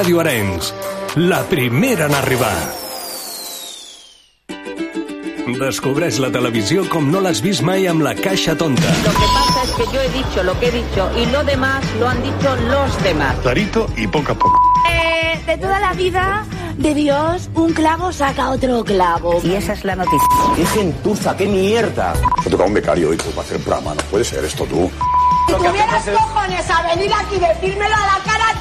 Ràdio Arenys, la primera en arribar. Descobreix la televisió com no l'has vist mai amb la caixa tonta. Lo que pasa es que yo he dicho lo que he dicho y lo demás lo han dicho los demás. Clarito y poco a poco. Eh, de toda la vida de Dios, un clavo saca otro clavo. Y esa es la noticia. ¡Qué gentuza, qué mierda! Me toca un becario hoy pues, para hacer programa. No puede ser esto tú. Si tuvieras cojones a venir aquí y decírmelo a la cara,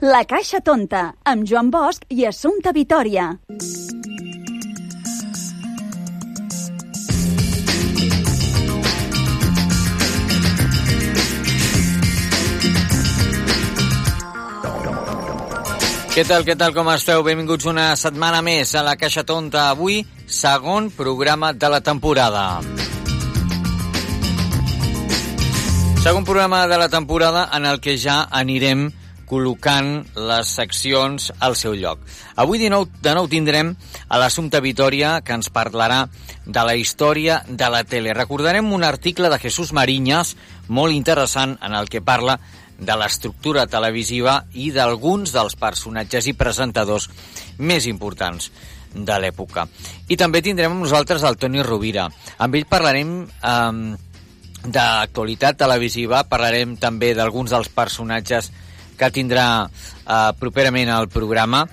La Caixa Tonta, amb Joan Bosch i Assumpta Vitoria. Què tal, què tal, com esteu? Benvinguts una setmana més a la Caixa Tonta. Avui, segon programa de la temporada. Segon programa de la temporada en el que ja anirem col·locant les seccions al seu lloc. Avui de nou, de nou tindrem a l'Assumpte Vitoria, que ens parlarà de la història de la tele. Recordarem un article de Jesús Mariñas, molt interessant, en el que parla de l'estructura televisiva i d'alguns dels personatges i presentadors més importants de l'època. I també tindrem amb nosaltres el Toni Rovira. Amb ell parlarem eh, d'actualitat televisiva, parlarem també d'alguns dels personatges que tindrà eh, properament al programa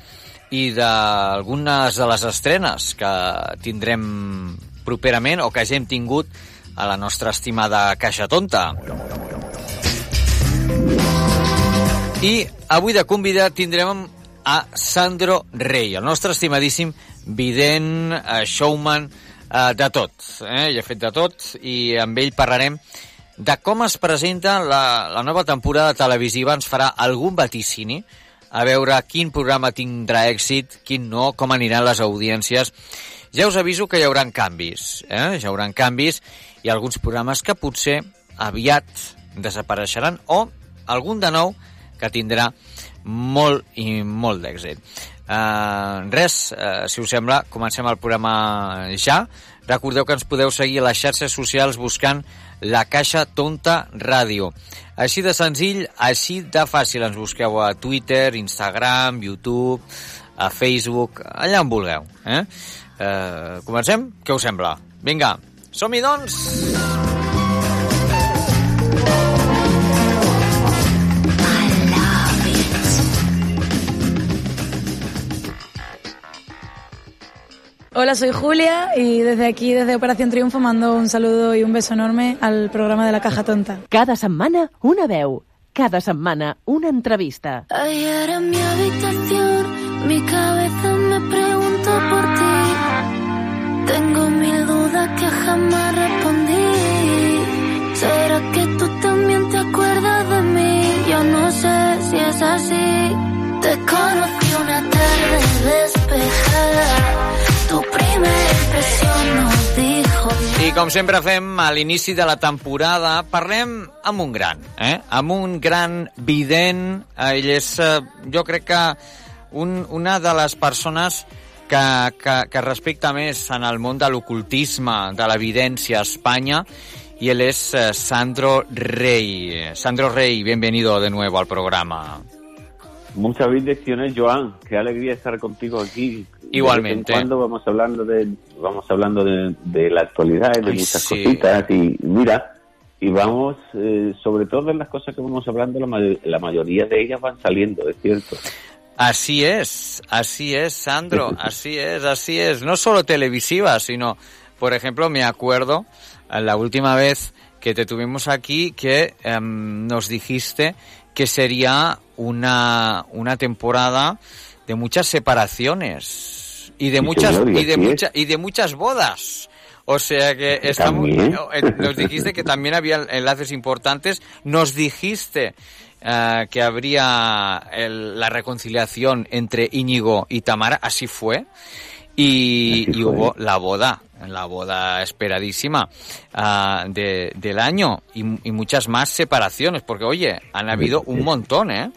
i d'algunes de les estrenes que tindrem properament o que ja hem tingut a la nostra estimada Caixa Tonta. I avui de convidat tindrem a Sandro Rey, el nostre estimadíssim vident, eh, showman, eh, de tot. Eh? Ja ha fet de tot i amb ell parlarem de com es presenta la, la nova temporada televisiva. Ens farà algun vaticini a veure quin programa tindrà èxit, quin no, com aniran les audiències. Ja us aviso que hi haurà canvis, eh? hi haurà canvis i alguns programes que potser aviat desapareixeran o algun de nou que tindrà molt i molt d'èxit. Uh, res, uh, si us sembla, comencem el programa ja. Recordeu que ens podeu seguir a les xarxes socials buscant la Caixa Tonta Ràdio. Així de senzill, així de fàcil. Ens busqueu a Twitter, Instagram, YouTube, a Facebook, allà on vulgueu. Eh? Uh, comencem? Què us sembla? Vinga, som-hi doncs! Hola, soy Julia y desde aquí, desde Operación Triunfo, mando un saludo y un beso enorme al programa de la Caja Tonta. Cada setmana una veu, cada setmana una entrevista. Ayer en mi habitación, mi cabeza me preguntó por com sempre fem a l'inici de la temporada, parlem amb un gran, eh? amb un gran vident. Ell és, eh, jo crec que, un, una de les persones que, que, que respecta més en el món de l'ocultisme, de l'evidència a Espanya, y él es eh, Sandro Rey. Sandro Rey, bienvenido de nuevo al programa. Muchas bendiciones, Joan. Qué alegría estar contigo aquí. Igualmente. De vez en cuando vamos hablando de, vamos hablando de, de la actualidad, de Ay, muchas sí. cositas y mira, y vamos, eh, sobre todo en las cosas que vamos hablando, la, may- la mayoría de ellas van saliendo, es cierto. Así es, así es, Sandro, así es, así es. No solo televisiva, sino, por ejemplo, me acuerdo eh, la última vez que te tuvimos aquí que em, nos dijiste que sería una, una temporada de muchas separaciones y de Sí, muchas señor, y y de muchas y de muchas bodas. O sea que estamos, eh, nos dijiste que también había enlaces importantes, nos dijiste eh, que habría el- la reconciliación entre Íñigo y Tamara, así fue. Y, Así y fue. hubo la boda, la boda esperadísima ah, de- del año y, y muchas más separaciones, porque oye, han habido un montón, ¿eh?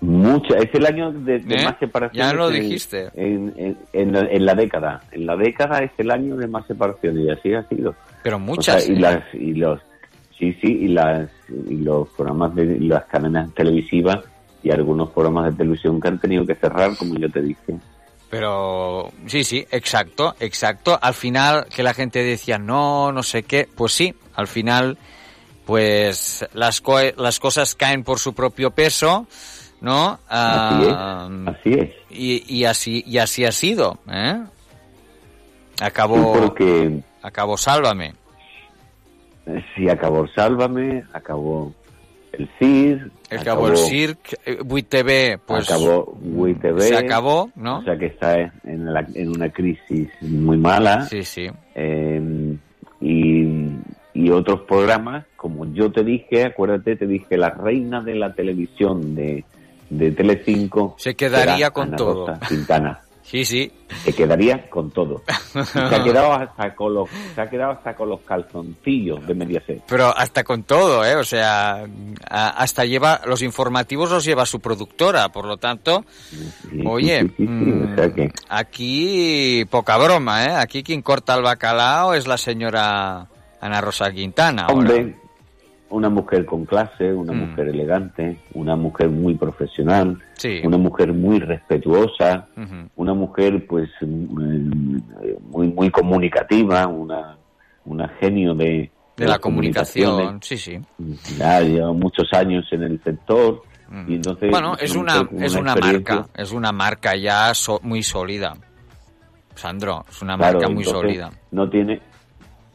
Mucha, es el año de, de ¿Eh? más separaciones. Ya lo en- dijiste. En, en- en la, en la década. En la década es el año de más separaciones y así ha sido. Pero O muchas. y ¿eh? las y los sí sí y las y los programas de las cadenas televisivas y algunos programas de televisión que han tenido que cerrar como yo te dije Pero sí, sí, exacto, exacto. Al final que la gente decía no, no sé qué, pues sí, al final pues las, co- las cosas caen por su propio peso, ¿no? Así es, Ah, así es Y, y así y así ha sido, ¿eh? Sí, Acabó, porque acabó Sálvame. sí acabó Sálvame acabó el CIR Acabó, el Cirque, eh, Buit TV, pues acabó WITV se acabó, ¿no? o sea que está en, la- en una crisis muy mala Sí, sí. Eh, y, y otros programas, como yo te dije, acuérdate, te dije, la reina de la televisión de, de Telecinco Se quedaría con Ana todo. Rosa Quintana. Sí, sí. Se quedaría con todo. Se ha quedado hasta con los, se ha quedado hasta con los calzoncillos de Mediaset. Pero hasta con todo, ¿eh? O sea, hasta lleva, los informativos los lleva su productora, por lo tanto, Sí, oye, sí, sí, mm, o sea que- aquí poca broma, ¿eh? Aquí quien corta el bacalao es la señora Ana Rosa Quintana. ahora. Una mujer con clase, una Mm. mujer elegante, una mujer muy profesional, Sí. una mujer muy respetuosa, una mujer pues mm, muy muy comunicativa, una una genio de, De la comunicación, sí, sí. Ya lleva muchos años en el sector y entonces Mm. Bueno, es una, es una marca, es una marca ya so- muy sólida. Sandro, es una Claro, marca muy sólida. No tiene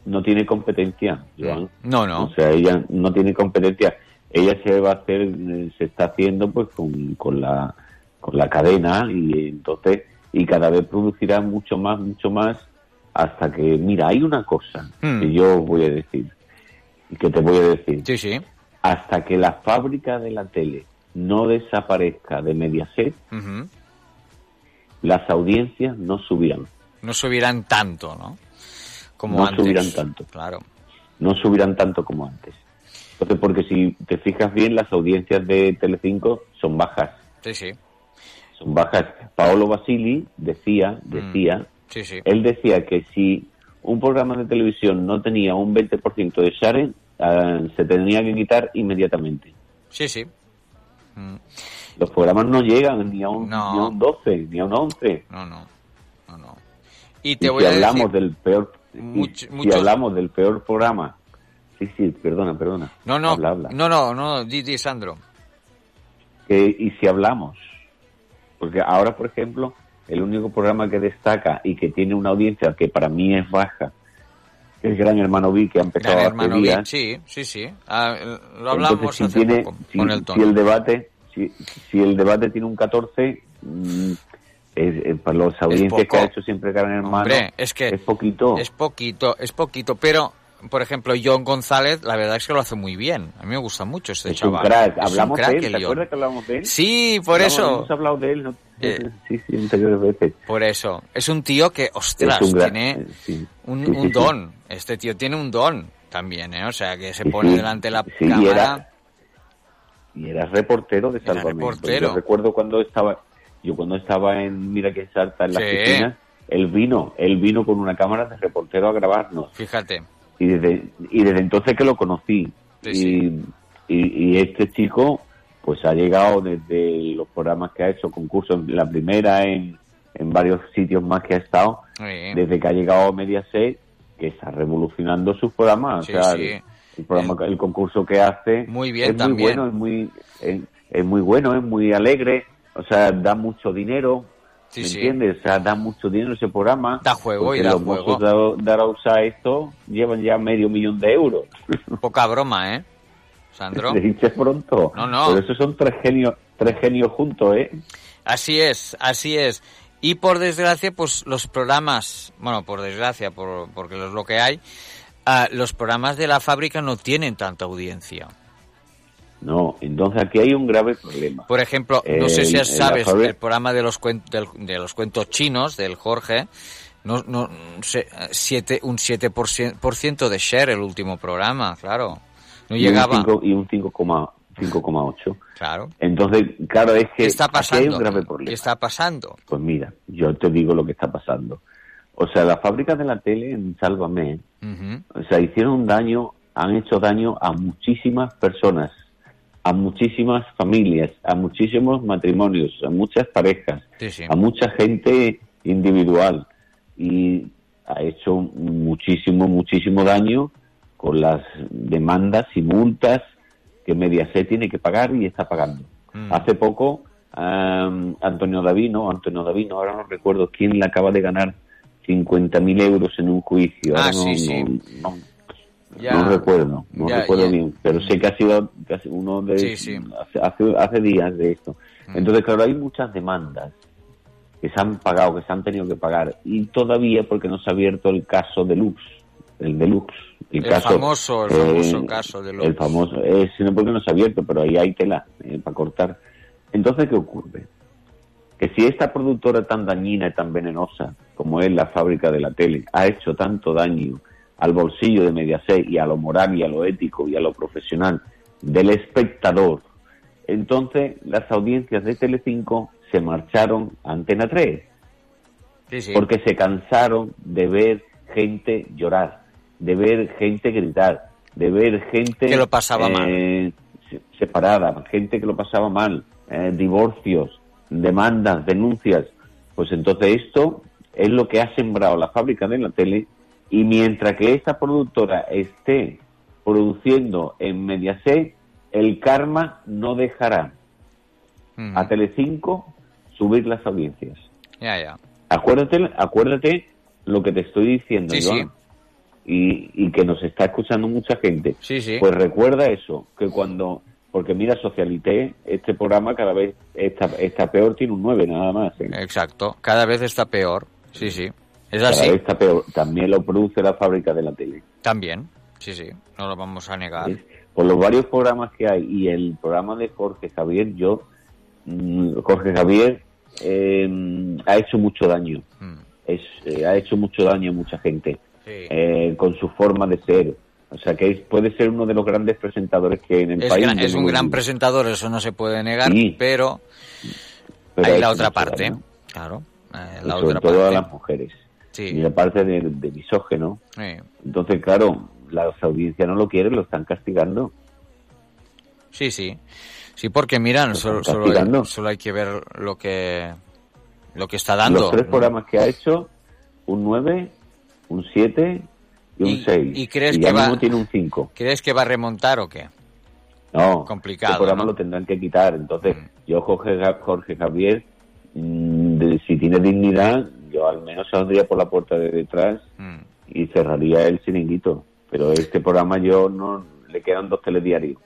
no tiene competencia, Joan. No, no. O sea, ella no tiene competencia. Ella se va a hacer, eh, se está haciendo pues con, con la con la cadena y entonces y cada vez producirá mucho más, mucho más hasta que mira, hay una cosa Hmm. que yo voy a decir y que te voy a decir. Sí, sí. Hasta que la fábrica de la tele no desaparezca de Mediaset, Ujú. las audiencias no subirán. No subirán tanto, ¿no? Como No antes. subirán tanto. Claro. no subirán tanto como antes. Entonces, porque si te fijas bien, las audiencias de Telecinco son bajas, Sí, sí. son bajas. Paolo Basili decía, Mm. decía, Sí, sí. él decía que si un programa de televisión no tenía un 20% de share, ah, se tenía que quitar inmediatamente. Sí, sí. Mm. Los programas no llegan ni a un, No. ni a un 12, ni a un 11. No, no. No, no. Y Y te voy si a decir... hablamos del peor, y much- si hablamos del peor programa, sí, sí, perdona, perdona. No, no. Habla, habla. No, no, no. Di, di, Sandro. que, y si hablamos, porque ahora, por ejemplo, el único programa que destaca y que tiene una audiencia que para mí es baja, es Gran Hermano Vi, que ha empezado Gran hermano. Vic, sí, sí, sí. Ah, lo hablamos Entonces, si hace tiene, poco si, con el si el debate, si, si el debate tiene un 14, mm, es, es para las audiencias que ha hecho siempre Gran Hermano, Hombre, es que es poquito. Es poquito, es poquito, pero por ejemplo, John González, la verdad es que lo hace muy bien. A mí me gusta mucho este Es un chaval. crack. Es un Hablamos crack de él, ¿te acuerdas que hablamos de él? Sí, por Hablamos- eso. Hemos hablado de él, ¿no? Eh, sí, sí, anteriores veces. Por eso. Es un tío que, ostras, un tiene eh, sí. un, un don. Este tío tiene un don también, ¿eh? O sea, que se pone delante de la Sí, y cámara. era- y era reportero de Salvamento. reportero. Yo recuerdo cuando estaba, yo cuando estaba en Mira que salta en la Sí. piscina, él vino, él vino con una cámara de reportero a grabarnos. Fíjate. Y desde, y desde entonces que lo conocí. Sí, y, sí. y, y este chico, pues ha llegado desde los programas que ha hecho, concursos, en la primera, en, en varios sitios más que ha estado, desde que ha llegado a Mediaset, que está revolucionando sus programas. Sí, o sea, el, el programa, el concurso que hace Muy bien es también. muy bueno, es muy, es, es muy bueno, es muy alegre, o sea, da mucho dinero, Sí, ¿me sí. entiendes? O sea, da mucho dinero ese programa. Da juego y da los juego. de, Arauza esto llevan ya medio millón de euros. Poca broma, ¿eh? Sandro. Dice pronto. No, no. Pero esos son tres genios, tres genios juntos, ¿eh? Así es, así es. Y por desgracia, pues los programas, bueno, por desgracia, por, porque es lo que hay, ah, los programas de la fábrica no tienen tanta audiencia. No, entonces aquí hay un grave problema. Por ejemplo, no sé si sabes, el programa de los, cuen- del- de los cuentos chinos del Jorge, no, no, sé, siete, un 7% por ciento de share el último programa, claro. No y un llegaba. cinco- y un 5,8. 5,8. Claro. Entonces, claro, es que ¿Qué está aquí hay pasando? un grave problema. ¿Qué está pasando? Pues mira, yo te digo lo que está pasando. O sea, las fábricas de la tele en Sálvame, Ujú. o sea, hicieron un daño, han hecho daño a muchísimas personas, a muchísimas familias, a muchísimos matrimonios, a muchas parejas, Sí, sí. a mucha gente individual y ha hecho muchísimo, muchísimo daño con las demandas y multas que Mediaset tiene que pagar y está pagando. Mm. Hace poco, am, Antonio Davino, Antonio Davino, ahora no recuerdo quién le acaba de ganar 50.000 euros en un juicio. Ah, no, sí, sí. no- no- Ya. no recuerdo, no Ya, recuerdo ya. bien, pero sé que ha sido casi uno de Sí, sí. Hace, hace, días de esto. Mm. Entonces, claro, hay muchas demandas que se han pagado, que se han tenido que pagar, y todavía porque no se ha abierto el caso Deluxe, el Deluxe. El, El caso, famoso- el eh, famoso caso Deluxe. El famoso, eh, sino porque no se ha abierto, pero ahí hay tela eh, para cortar. Entonces, ¿qué ocurre? Que si esta productora tan dañina y tan venenosa como es la fábrica de la tele ha hecho tanto daño al bolsillo de Mediaset y a lo moral y a lo ético y a lo profesional del espectador, entonces las audiencias de Telecinco se marcharon a Antena 3 Sí, sí. porque se cansaron de ver gente llorar, de ver gente gritar, de ver gente Que lo pasaba eh, se- separada, gente que lo pasaba mal, eh, divorcios, demandas, denuncias. Pues entonces esto es lo que ha sembrado la fábrica de la tele y mientras que esta productora esté produciendo en Mediaset, el karma no dejará a Telecinco subir las audiencias. Ya, ya. Acuérdate, acuérdate lo que te estoy diciendo, Sí, Joan, Y, y que nos está escuchando mucha gente. Sí, sí. Pues recuerda eso, que cuando, porque mira, Socialité, este programa cada vez está, está peor, tiene un 9 nada más. ¿eh? Exacto. Cada vez está peor. Sí, sí. Es así. vez está peor. También lo produce la fábrica de la tele. También. Sí, sí. No lo vamos a negar. ¿ves? Por los varios programas que hay y el programa de Jorge Javier, yo, mm, Jorge Javier eh, ha hecho mucho daño. Mm. Es, eh, ha hecho mucho daño a mucha gente. Sí. eh, con su forma de ser. O sea que es- puede ser uno de los grandes presentadores que hay en el Es, país. gran- es un gran presentador, eso no se puede negar, Sí. pero, Pero hay ha la otra parte. daño. Claro. eh, Y la sobre otra todo a las mujeres. Sí. Y la parte de, de misógeno. Entonces, claro, las audiencias no lo quieren, lo están castigando. Sí, sí. Sí, porque miran, solo, solo, hay, solo hay que ver lo que lo que está dando. Los tres programas que ha hecho, un 9, un 7 y un Y- 6. y crees ya que va- mismo tiene un 5. ¿Crees que va a remontar o qué? No, Complicado, El programa ¿no? lo tendrán que quitar. Entonces, Mm. yo, Jorge, Jorge Javier, mm, de- si tiene dignidad, yo al menos saldría por la puerta de detrás Mm. y cerraría el chiringuito. Pero este programa yo no le quedan dos telediarios.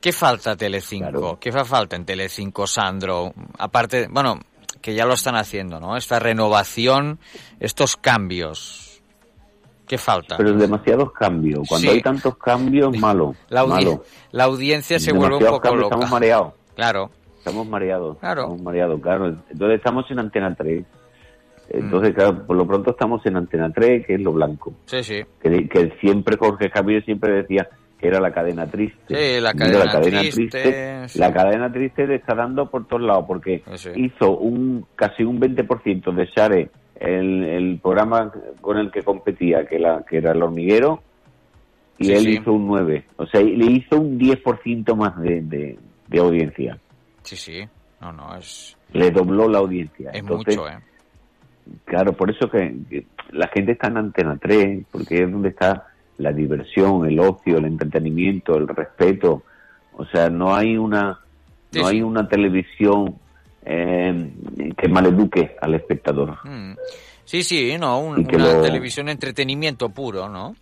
¿Qué falta Telecinco? Claro. ¿Qué fa falta en Telecinco, Sandro? Aparte, bueno, que ya lo están haciendo, ¿no? Esta renovación, estos cambios. ¿Qué falta? Pero demasiados cambios. Cuando Sí. hay tantos cambios, malo. la, audi- malo. la audiencia se vuelve un poco cambios, loca. Estamos mareados. Claro. Estamos mareados. Claro. Estamos mareados, claro. Entonces estamos en Antena 3. Mm. Entonces, claro, por lo pronto estamos en Antena 3, que es lo blanco. Sí, sí. que, que siempre Jorge Javier siempre decía que era la cadena triste. Sí, la Mira, cadena triste, sí. La cadena triste le está dando por todos lados porque Sí. hizo un casi un 20% de Share el, el programa con el que competía, que, la, que era el hormiguero, y Sí, él hizo un 9. O sea, le hizo un 10% más de, de, de audiencia. Sí, sí. No, no, es, Le dobló la audiencia. es Entonces, mucho, ¿eh? Claro, por eso que, que la gente está en Antena 3, porque es donde está la diversión, el ocio, el entretenimiento, el respeto. O sea, no hay una no hay una televisión eh, que maleduque al espectador. Mm. Sí, sí, no, un- una lo- televisión entretenimiento puro, ¿no?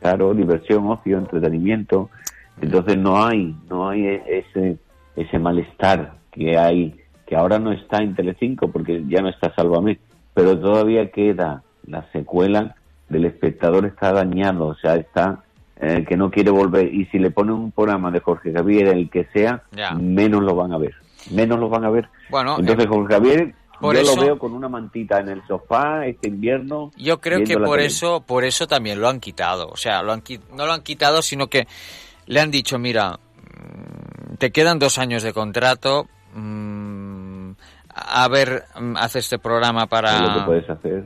Claro, diversión, ocio, entretenimiento. Entonces no hay no hay ese ese malestar que hay que ahora no está en Telecinco porque ya no está Sálvame, pero todavía queda la secuela del espectador está dañado, o sea, está eh, que no quiere volver. Y si le ponen un programa de Jorge Javier, el que sea, Ya. menos lo van a ver. Menos lo van a ver. Bueno, Entonces, eh, Jorge Javier, por yo eso- lo veo con una mantita en el sofá este invierno. Yo creo que por eso, por eso también lo han quitado. O sea, lo han, no lo han quitado, sino que le han dicho, mira, mm, te quedan dos años de contrato, mm, a ver, mm, haz este programa para... Es lo que puedes hacer.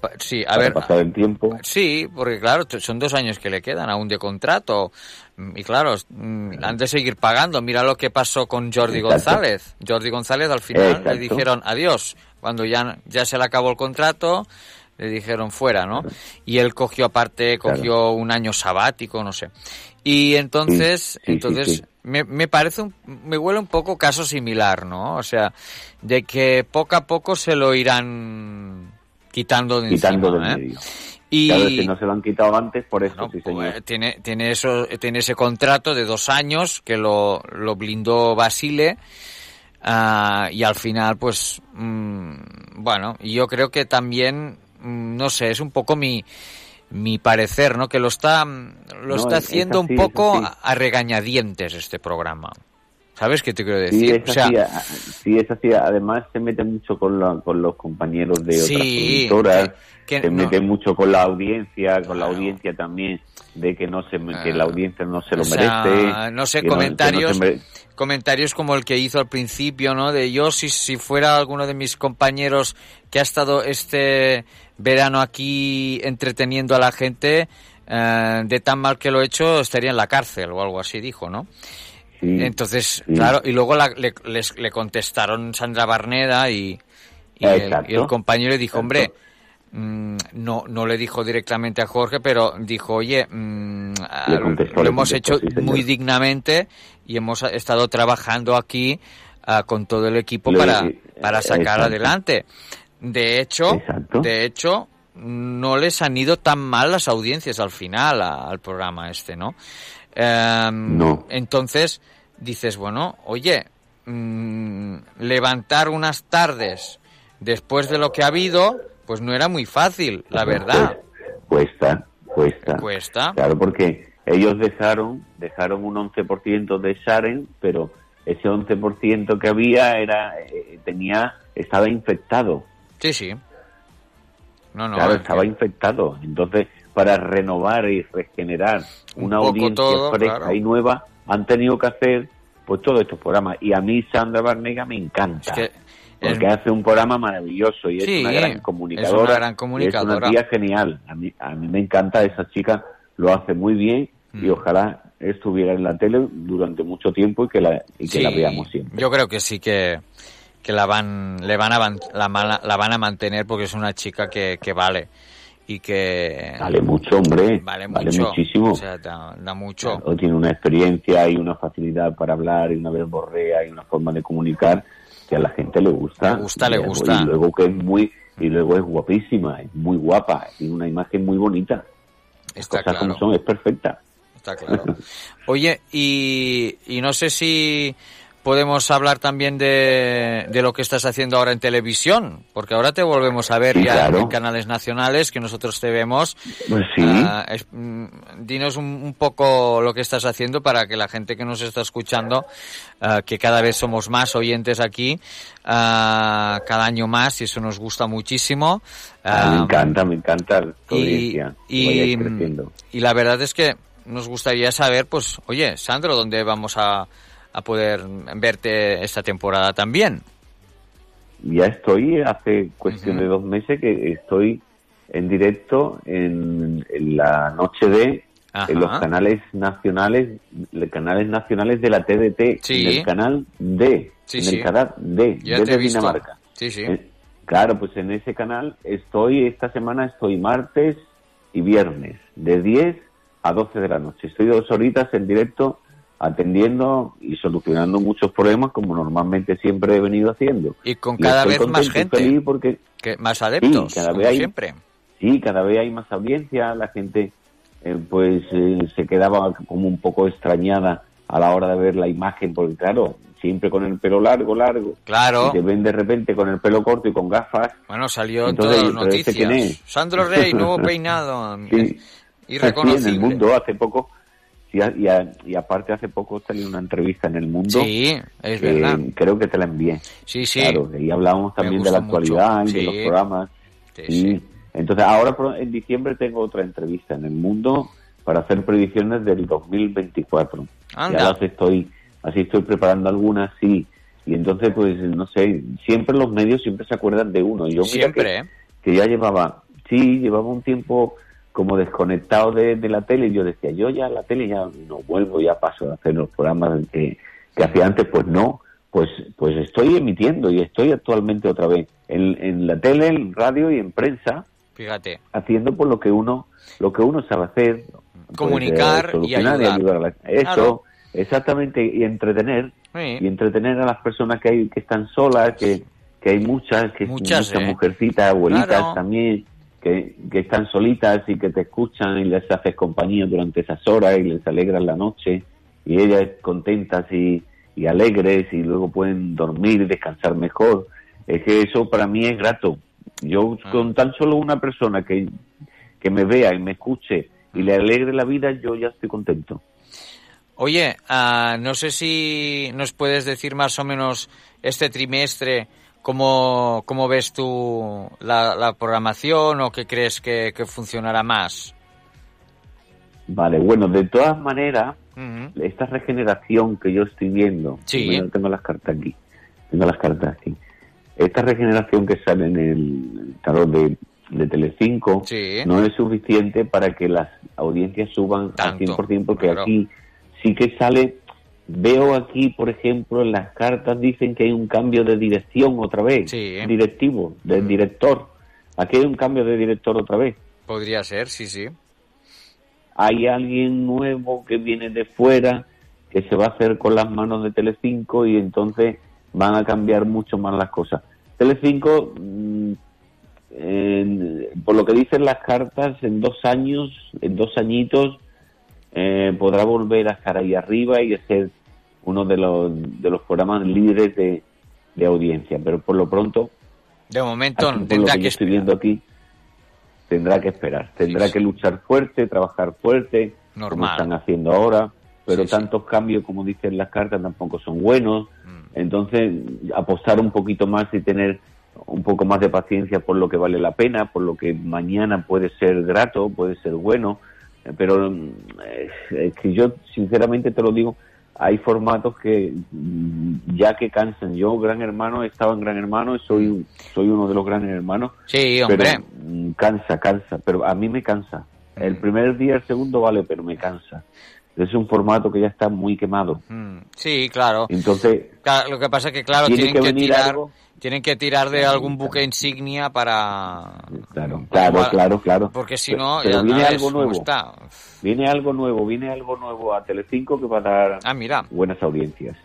pa- sí, a para ver, pasar el tiempo. Sí, porque claro, son dos años que le quedan aún de contrato. Mm, Y claro, mm, han de seguir pagando. Mira lo que pasó con Jordi Exacto. González. Jordi González al final Exacto. le dijeron adiós. Cuando ya, ya se le acabó el contrato, le dijeron fuera, ¿no? Y él cogió aparte, cogió un año sabático, no sé. Y entonces, Sí, sí, sí, entonces sí. Me, me parece, un, me huele un poco caso similar, ¿no? O sea, de que poco a poco se lo irán quitando de Quitando encima, del ¿eh? medio. Y Claro, si no se lo han quitado antes, por eso, sí, señor. pues, tiene, tiene, eso, tiene ese contrato de dos años que lo, lo blindó Basile. ah, y al final, pues, mm, bueno, y yo creo que también, mm, no sé, es un poco mi, mi parecer, ¿no? Que lo está, lo No, está es- es haciendo así, un poco a regañadientes este programa. ¿Sabes qué te quiero Sí, decir? es o sea, así, sí, es así. Además, se mete mucho con, la- con los compañeros de otras Sí, productoras. que- que se no- mete mucho con la audiencia, con la audiencia también, de que no se que la audiencia no se lo O sea, merece. no sé, comentarios, comentarios como el que hizo al principio, ¿no? De yo, si, si fuera alguno de mis compañeros que ha estado este verano aquí entreteniendo a la gente, eh, de tan mal que lo he hecho, estaría en la cárcel o algo así, dijo, ¿no? Entonces, sí. claro, y luego la- le, les- le contestaron Sandra Barneda y, y el, Exacto. y el compañero le dijo, hombre, mm, no, no le dijo directamente a Jorge, pero dijo, oye, mm, ah, contestó, lo hemos hecho sí, muy dignamente y hemos estado trabajando aquí ah, con todo el equipo Le- para, eh, para sacar exacto. adelante. De hecho, Exacto. de hecho, no les han ido tan mal las audiencias al final a- al programa este, ¿no? Em, No. Entonces dices, bueno, oye, mm, levantar unas tardes después de lo que ha habido, pues no era muy fácil, la verdad. Cuesta, cuesta. Cuesta. Claro, porque ellos dejaron, dejaron un 11% de Sharen, pero ese 11% que había era, eh, tenía, estaba infectado. Sí, sí. No, no. claro, es estaba que- infectado. Entonces, para renovar y regenerar Un una audiencia todo, fresca claro. y nueva, han tenido que hacer pues todos estos programas. Y a mí Sandra Barnega me encanta. Es que porque es- hace un programa maravilloso y Sí, es una gran es comunicadora. una gran y Es comunicadora. una tía genial. A mí, a mí me encanta esa chica, lo hace muy bien y Mm. ojalá estuviera en la tele durante mucho tiempo y que la, y que Sí, la veamos siempre. Yo creo que sí que, que la van le van a la, la van a mantener porque es una chica que, que vale y que Vale mucho, hombre. vale Vale, mucho. muchísimo. O sea, da, da mucho. Claro, tiene una experiencia y una facilidad para hablar y una verborrea y una forma de comunicar que a la gente le gusta. Le gusta, le gusta. Y luego que es muy y luego es guapísima, es muy guapa, tiene una imagen muy bonita. Está cosas como claro. son, es perfecta. Está claro. Oye, y, y no sé si podemos hablar también de, de lo que estás haciendo ahora en televisión, porque ahora te volvemos a ver Sí, ya claro. en canales nacionales que nosotros te vemos. Pues sí. Ah, es- mm, dinos un, un poco lo que estás haciendo para que la gente que nos está escuchando, ah, que cada vez somos más oyentes aquí, ah, cada año más, y eso nos gusta muchísimo. Ah, me encanta, me encanta la y, audiencia, y la verdad es que nos gustaría saber, pues, oye, Sandro, ¿dónde vamos a, a poder verte esta temporada también? Ya estoy, hace cuestión de dos meses que estoy en directo en, en la noche de Ajá. en los canales nacionales, canales nacionales de la TDT, Sí. en el canal D, Sí, en sí. el canal D, D de. Dinamarca. Sí, sí. Claro, pues en ese canal estoy, esta semana estoy martes y viernes, de 10 a 12 de la noche. Estoy dos horitas en directo atendiendo y solucionando muchos problemas como normalmente siempre he venido haciendo. Y con cada vez más gente. porque Que más adeptos, Sí, cada como vez hay- siempre. Sí, cada vez hay más audiencia, la gente eh, pues eh, se quedaba como un poco extrañada a la hora de ver la imagen, porque claro, siempre con el pelo largo, largo. Claro. Y te ven de repente con el pelo corto y con gafas. Bueno, salió en todas las ¿pero este noticias. quién es? Sandro Rey, nuevo peinado. Sí. Irreconocible. Sí, en el mundo hace poco Sí, a- y, a- y aparte hace poco salió una entrevista en El Mundo. Sí, es que verdad. Creo que te la envié. Sí, sí. Claro, y hablábamos también de la actualidad y de los programas. Sí, Sí. Entonces, ahora en diciembre tengo otra entrevista en El Mundo para hacer predicciones del 2024. Anda. Ya las estoy, así estoy preparando algunas, sí. Y entonces, pues, no sé, siempre los medios siempre se acuerdan de uno. Yo mira Siempre, que, ¿eh? que ya llevaba, sí, llevaba un tiempo como desconectado de, de la tele y yo decía, yo ya la tele ya no vuelvo, ya paso a hacer los programas que, que hacía antes, pues no, pues pues estoy emitiendo y estoy actualmente otra vez en, en la tele, en radio y en prensa Fíjate. haciendo por lo que uno lo que uno sabe hacer pues, Comunicar eh, y ayudar. a la- eso Claro. exactamente y entretener Sí. y entretener a las personas que hay que están solas que, que hay muchas que Muchas, muchas ¿eh? mujercitas abuelitas Claro. también que, que están solitas y que te escuchan y les haces compañía durante esas horas y les alegras la noche y ellas contentas y, y alegres y luego pueden dormir y descansar mejor. Es que eso para mí es grato. Yo Ah. con tan solo una persona que, que me vea y me escuche y le alegre la vida yo ya estoy contento. Oye, ah, no sé si nos puedes decir más o menos este trimestre cómo, cómo ves tú la, la programación o qué crees que, que funcionará más. Vale, bueno, de todas maneras, esta regeneración que yo estoy viendo, Sí. tengo las cartas aquí, tengo las cartas aquí. Esta regeneración que sale en el tarot de, de Telecinco Sí. no es suficiente para que las audiencias suban Tanto, al 100% porque claro. aquí sí que sale, veo aquí, por ejemplo, en las cartas dicen que hay un cambio de dirección otra vez, Sí. directivo, del director. Aquí hay un cambio de director otra vez Podría ser, sí, sí. hay alguien nuevo que viene de fuera que se va a hacer con las manos de Telecinco y entonces van a cambiar mucho más las cosas. Telecinco, mm, en- por lo que dicen las cartas, en dos años, en dos añitos, eh, podrá volver a estar ahí arriba y a ser uno de los, de los programas líderes de, de audiencia. Pero por lo pronto, De momento Aquí, por lo tendrá que que yo estoy viendo aquí, tendrá que esperar, tendrá Sí, que luchar fuerte, trabajar fuerte, como Normal. están haciendo ahora, pero Sí, sí. tantos cambios como dicen las cartas tampoco son buenos, Mm. entonces apostar un poquito más y tener un poco más de paciencia por lo que vale la pena, por lo que mañana puede ser grato, puede ser bueno, pero eh, es que yo sinceramente te lo digo, hay formatos que mm, ya que cansan. Yo, Gran Hermano, he estado en Gran Hermano y soy, soy uno de los grandes hermanos. Sí, hombre. Pero mm, cansa, cansa, pero a mí me cansa. El primer día, el segundo vale, pero me cansa. Es un formato que ya está muy quemado. Mm, Sí, claro. Entonces, Lo que pasa es que, claro, Tiene tienen que tirar, algo. tienen que tirar de algún buque insignia para... claro, claro, claro, claro. Porque si Pero- no, pero ya viene no algo nuevo. está. Viene algo nuevo, viene algo nuevo a Telecinco que va a dar Ah, mira, buenas audiencias.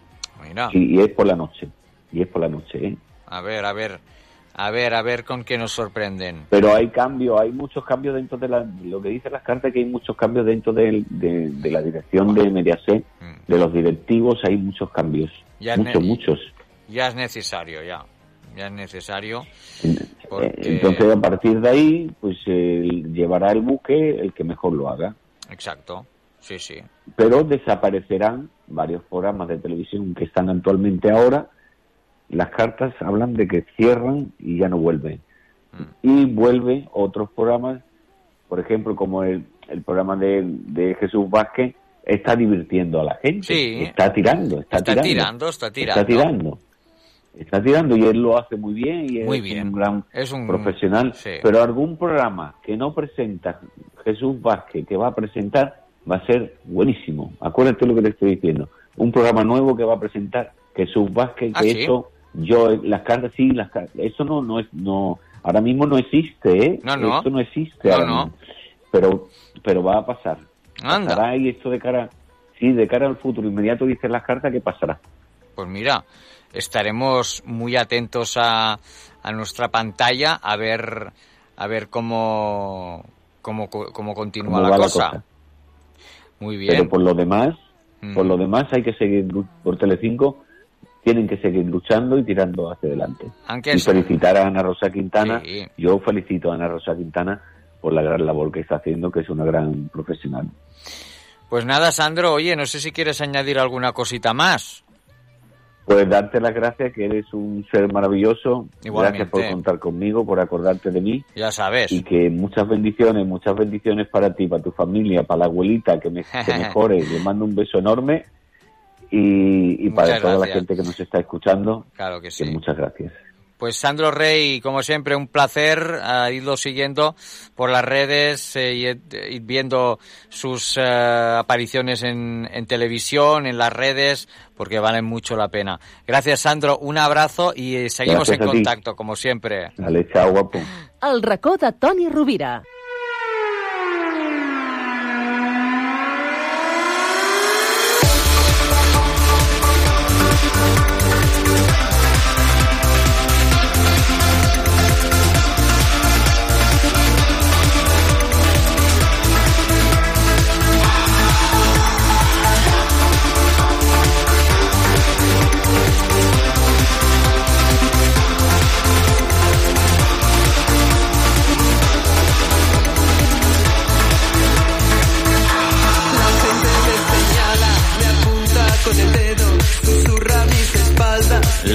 mira. Y es por la noche. Y es por la noche, ¿eh? A ver, a ver, a ver, a ver con qué nos sorprenden. Pero hay cambios, hay muchos cambios dentro de la, lo que dicen las cartas que hay muchos cambios dentro de, de la dirección de Mediaset, Mm. de los directivos hay muchos cambios, Ya muchos, muchos. Ya es necesario, ya. Ya es necesario. Eh, Porque- Entonces a partir de ahí, pues eh, llevará el buque el que mejor lo haga. Exacto. Sí, sí. Pero desaparecerán varios programas de televisión que están actualmente ahora. Las cartas hablan de que cierran y ya no vuelven. Mm. Y vuelven otros programas, por ejemplo, como el, el programa de, de Jesús Vázquez, está divirtiendo a la gente. Sí. Está tirando, está, Está tirando, está tirando. Está tirando. Está tirando y él lo hace muy bien y Muy es bien. un gran Es un- profesional. sí. Pero algún programa que no presenta Jesús Vázquez, que va a presentar, va a ser buenísimo. Acuérdate lo que te estoy diciendo. Un programa nuevo que va a presentar Jesús Vázquez, ¿Ah, que sí? eso, yo, las cartas, sí, las eso no, no es, no, ahora mismo no existe, ¿eh? No, no. Esto no existe No, ahora no. mismo. Pero, pero va a pasar. Anda. Pasará y esto de cara, sí, de cara al futuro inmediato dicen las cartas que pasará. Pues mira, estaremos muy atentos a, a nuestra pantalla a ver a ver cómo cómo, cómo continúa Cómo la cosa. Muy Pero bien. por lo demás, por Mm. lo demás hay que seguir por Telecinco, tienen que seguir luchando y tirando hacia adelante. Y felicitar a Ana Rosa Quintana. Sí. Yo felicito a Ana Rosa Quintana por la gran labor que está haciendo, que es una gran profesional. Pues nada, Sandro, oye, no sé si quieres añadir alguna cosita más. Pues darte las gracias, que eres un ser maravilloso. Igualmente. Gracias por contar conmigo, por acordarte de mí. Ya sabes. Y que muchas bendiciones, muchas bendiciones para ti, para tu familia, para la abuelita, que, me, que mejore. Le mando un beso enorme. Y, y para toda la gente que nos está escuchando, Claro que sí. muchas gracias. Pues Sandro Rey, como siempre, un placer uh, irlo siguiendo por las redes, eh, y ir viendo sus eh, apariciones en, en, televisión, en las redes, porque valen mucho la pena. Gracias, Sandro. Un abrazo y eh, seguimos Gracias en contacto, como siempre. Dale, chao, guapo. El racó de Toni Rovira.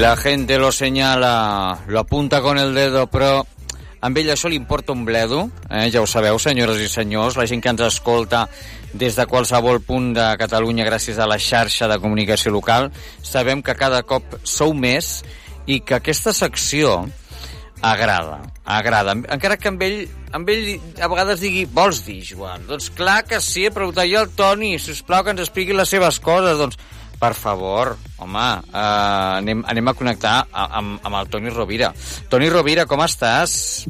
La gente lo senyala, lo apunta con el dedo, però amb ell això li importa un bledo, eh? ja ho sabeu, senyores i senyors, la gent que ens escolta des de qualsevol punt de Catalunya gràcies a la xarxa de comunicació local, sabem que cada cop sou més i que aquesta secció agrada, agrada. Encara que amb ell, amb ell a vegades digui, vols dir, Joan? Doncs clar que sí, preguntar jo al Toni, si us plau que ens expliqui les seves coses. Doncs, per favor, home, eh, anem, anem a connectar a- amb, amb el Toni Rovira. Toni Rovira, com estàs?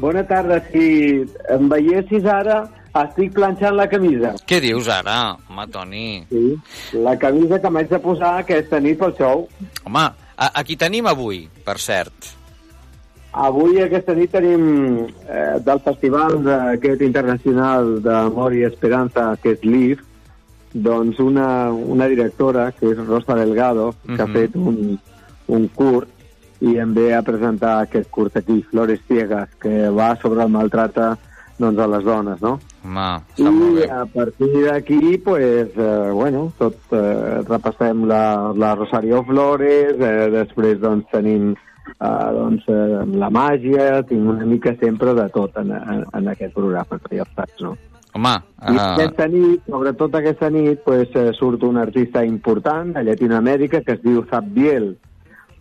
Bona tarda, si em veiessis ara, estic planxant la camisa. Què dius ara? Home, Toni. Sí, la camisa que m'haig de posar aquesta nit pel show. Home, a, a qui tenim avui, per cert? Avui, aquesta nit, tenim eh, del festival aquest internacional d'Amor i Esperança, que és l'IF, doncs una, una directora, que és Rosa Delgado, que ha Mhm. fet un, un curt i em ve a presentar aquest curt aquí, Flores Ciegas, que va sobre el maltracte doncs, a les dones, no? Home, I a partir d'aquí, pues, eh, bueno, tot eh, repassem la, la Rosario Flores, eh, després doncs, tenim eh, doncs, eh, la màgia, tinc una mica sempre de tot en, en, en aquest programa, ja saps, no? Home, I uh, aquesta nit, sobretot aquesta nit, pues, eh, surt un artista important de Llatinoamèrica que es diu Zabdiel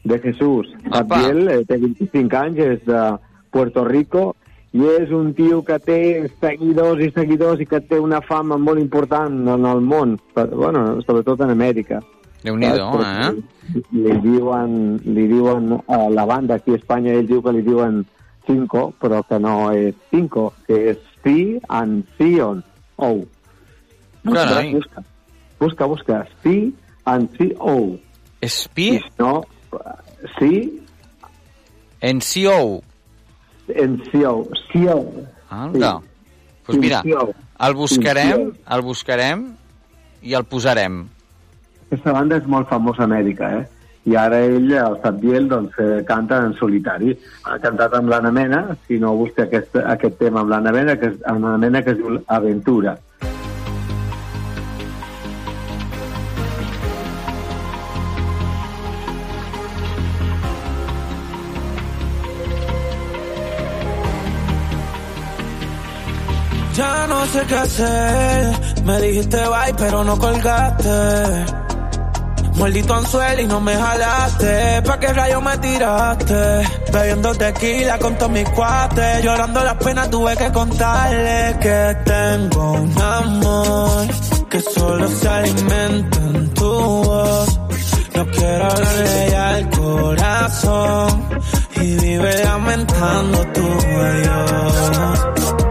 de Jesús. Zabdiel eh, té 25 anys, és de Puerto Rico, i és un tio que té seguidors i seguidors i que té una fama molt important en el món, però, bueno, sobretot en Amèrica. Déu-n'hi-do, Saps? eh? Li diuen, li diuen a la banda aquí a Espanya, ell diu que li diuen cinco, però que no és cinco, que és sí and Sion. Oh. Carai. Busca, busca, busca. Sí and sí, oh. Espi? No, sí en CO. en Sion. Sion. Anda. Doncs mira, Sion. el buscarem, el buscarem i el posarem. Aquesta banda és molt famosa a Amèrica, eh? I ara ell, el Sabdiel, doncs, eh, canta en solitari. Ha cantat amb l'Anna Mena, si no busca aquest, aquest tema amb l'Anna Mena, que amb l'Anna Mena que es diu Aventura. Ya no sé qué hacer. Me dijiste bye, pero no colgaste. Maldito anzuelo y no me jalaste. ¿Pa' qué rayo me tiraste? Bebiendo tequila con todos mis cuates. Llorando las penas tuve que contarle que tengo un amor que solo se alimenta en tu voz. No quiero hablarle ya al corazón y vive lamentando tu adiós.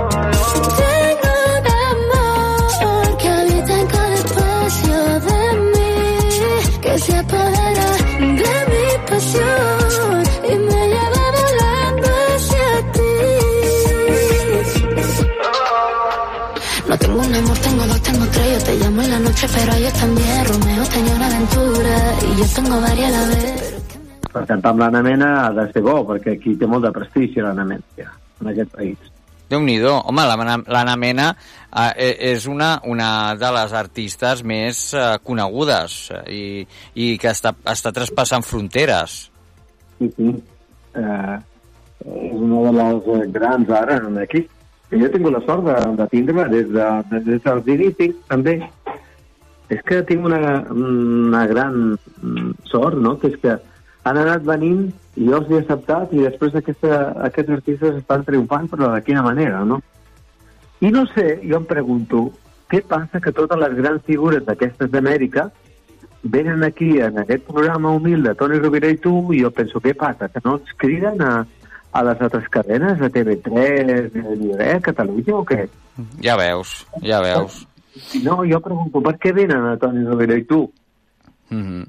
Tengo un amor, tengo dos, tengo tres. Yo te llamo en la noche, pero ellos también. Romeo tenía una aventura y yo tengo varias a la vez. Per cantar amb l'Anna Mena ha de ser bo, perquè aquí té molt de prestigi l'Anna Mena, ja, en aquest país. Déu-n'hi-do. Home, la- l'Anna Mena eh, és una, una de les artistes més eh, conegudes eh, i, i que està, està traspassant fronteres. Sí, sí. Eh, és una de les eh, grans ara aquí. I jo he tingut la sort de, de tindre des, de, des dels inicis, també. És que tinc una, una gran mm, sort, no?, que és que han anat venint i jo els he acceptat i després aquesta, aquests artistes estan triomfant, però de quina manera, no? I no sé, jo em pregunto, què passa que totes les grans figures d'aquestes d'Amèrica venen aquí en aquest programa humil de Toni Rovira i tu i jo penso, què passa? Que no ens criden a, a les altres cadenes, a TV3, a Catalunya o què? Ja veus, ja veus. No, jo pregunto, per què venen a Toni Rovira i tu? Mm -hmm.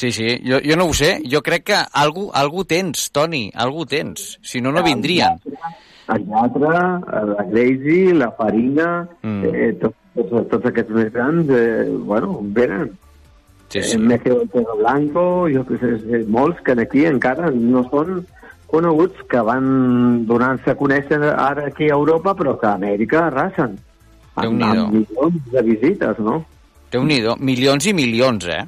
Sí, sí, jo, jo no ho sé. Jo crec que algú, algú tens, Toni, algú tens. Si no, no vindrien. El Llatre, la Gracie, la Farina, mm. eh, tots, tots, tots aquests més grans, eh, bueno, venen. Sí, sí. Eh, Mejeo Blanco, jo que sé, eh, molts que aquí encara no són coneguts, que van donant-se a conèixer ara aquí a Europa, però que a Amèrica arrasen. Amb, amb milions de visites, no? Déu-n'hi-do. Milions i milions, eh?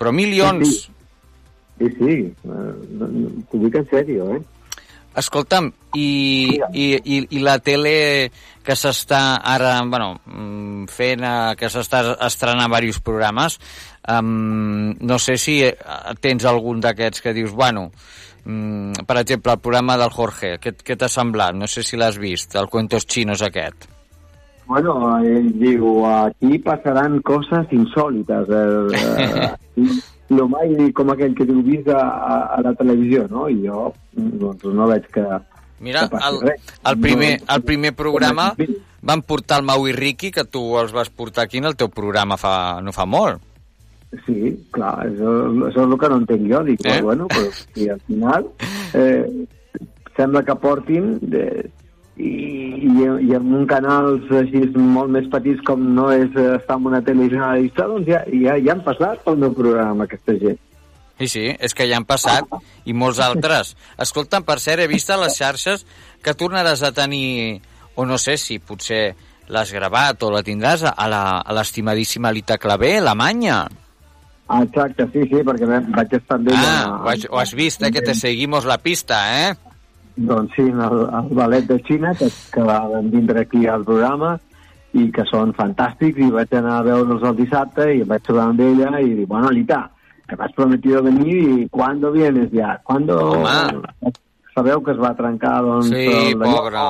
Però milions... Sí, sí, sí. Uh, t'ho dic en sèrio, eh? Escolta'm, i, i, i, i la tele que s'està ara, bueno, mm, fent, eh, que s'està estrenant diversos programes, um, no sé si eh, tens algun d'aquests que dius, bueno, um, per exemple, el programa del Jorge, què, què t'ha semblat? No sé si l'has vist, el Cuentos Chinos aquest. Bueno, ell diu, aquí passaran coses insòlites. Eh, eh, lo mai com aquell que diu vist a, a, a la televisió, no? I jo doncs, no veig que... Mira, el, el, primer, el primer programa van portar el Mau i Ricky, que tu els vas portar aquí en el teu programa fa, no fa molt. Sí, clar, això, això és el que no entenc jo. Dic, eh? bueno, però si al final eh, sembla que portin de, i, i, i en un canals així molt més petits com no és estar en una tele generalista, doncs ja, ja, ja han passat pel meu programa aquesta gent. Sí, sí, és que ja han passat, i molts altres. Escolta'm, per cert, he vist a les xarxes que tornaràs a tenir, o no sé si potser l'has gravat o la tindràs a la- l'estimadíssima Lita Clavé, Alemanya. Ah, Exacte, sí, sí, perquè vaig estar amb ella... Ah, ho has, ho has vist, eh, que te seguimos la pista, eh? Doncs sí, el, el ballet de Xina, que, que van vindre aquí al programa i que són fantàstics, i vaig anar a veure'ls el dissabte i em vaig trobar amb ella i dic, bueno, Lita, que m'has prometido venir i ¿cuándo vienes ya? ¿Cuándo? Home. Sabeu que es va trencar, doncs... Sí, el d'allò, pobra.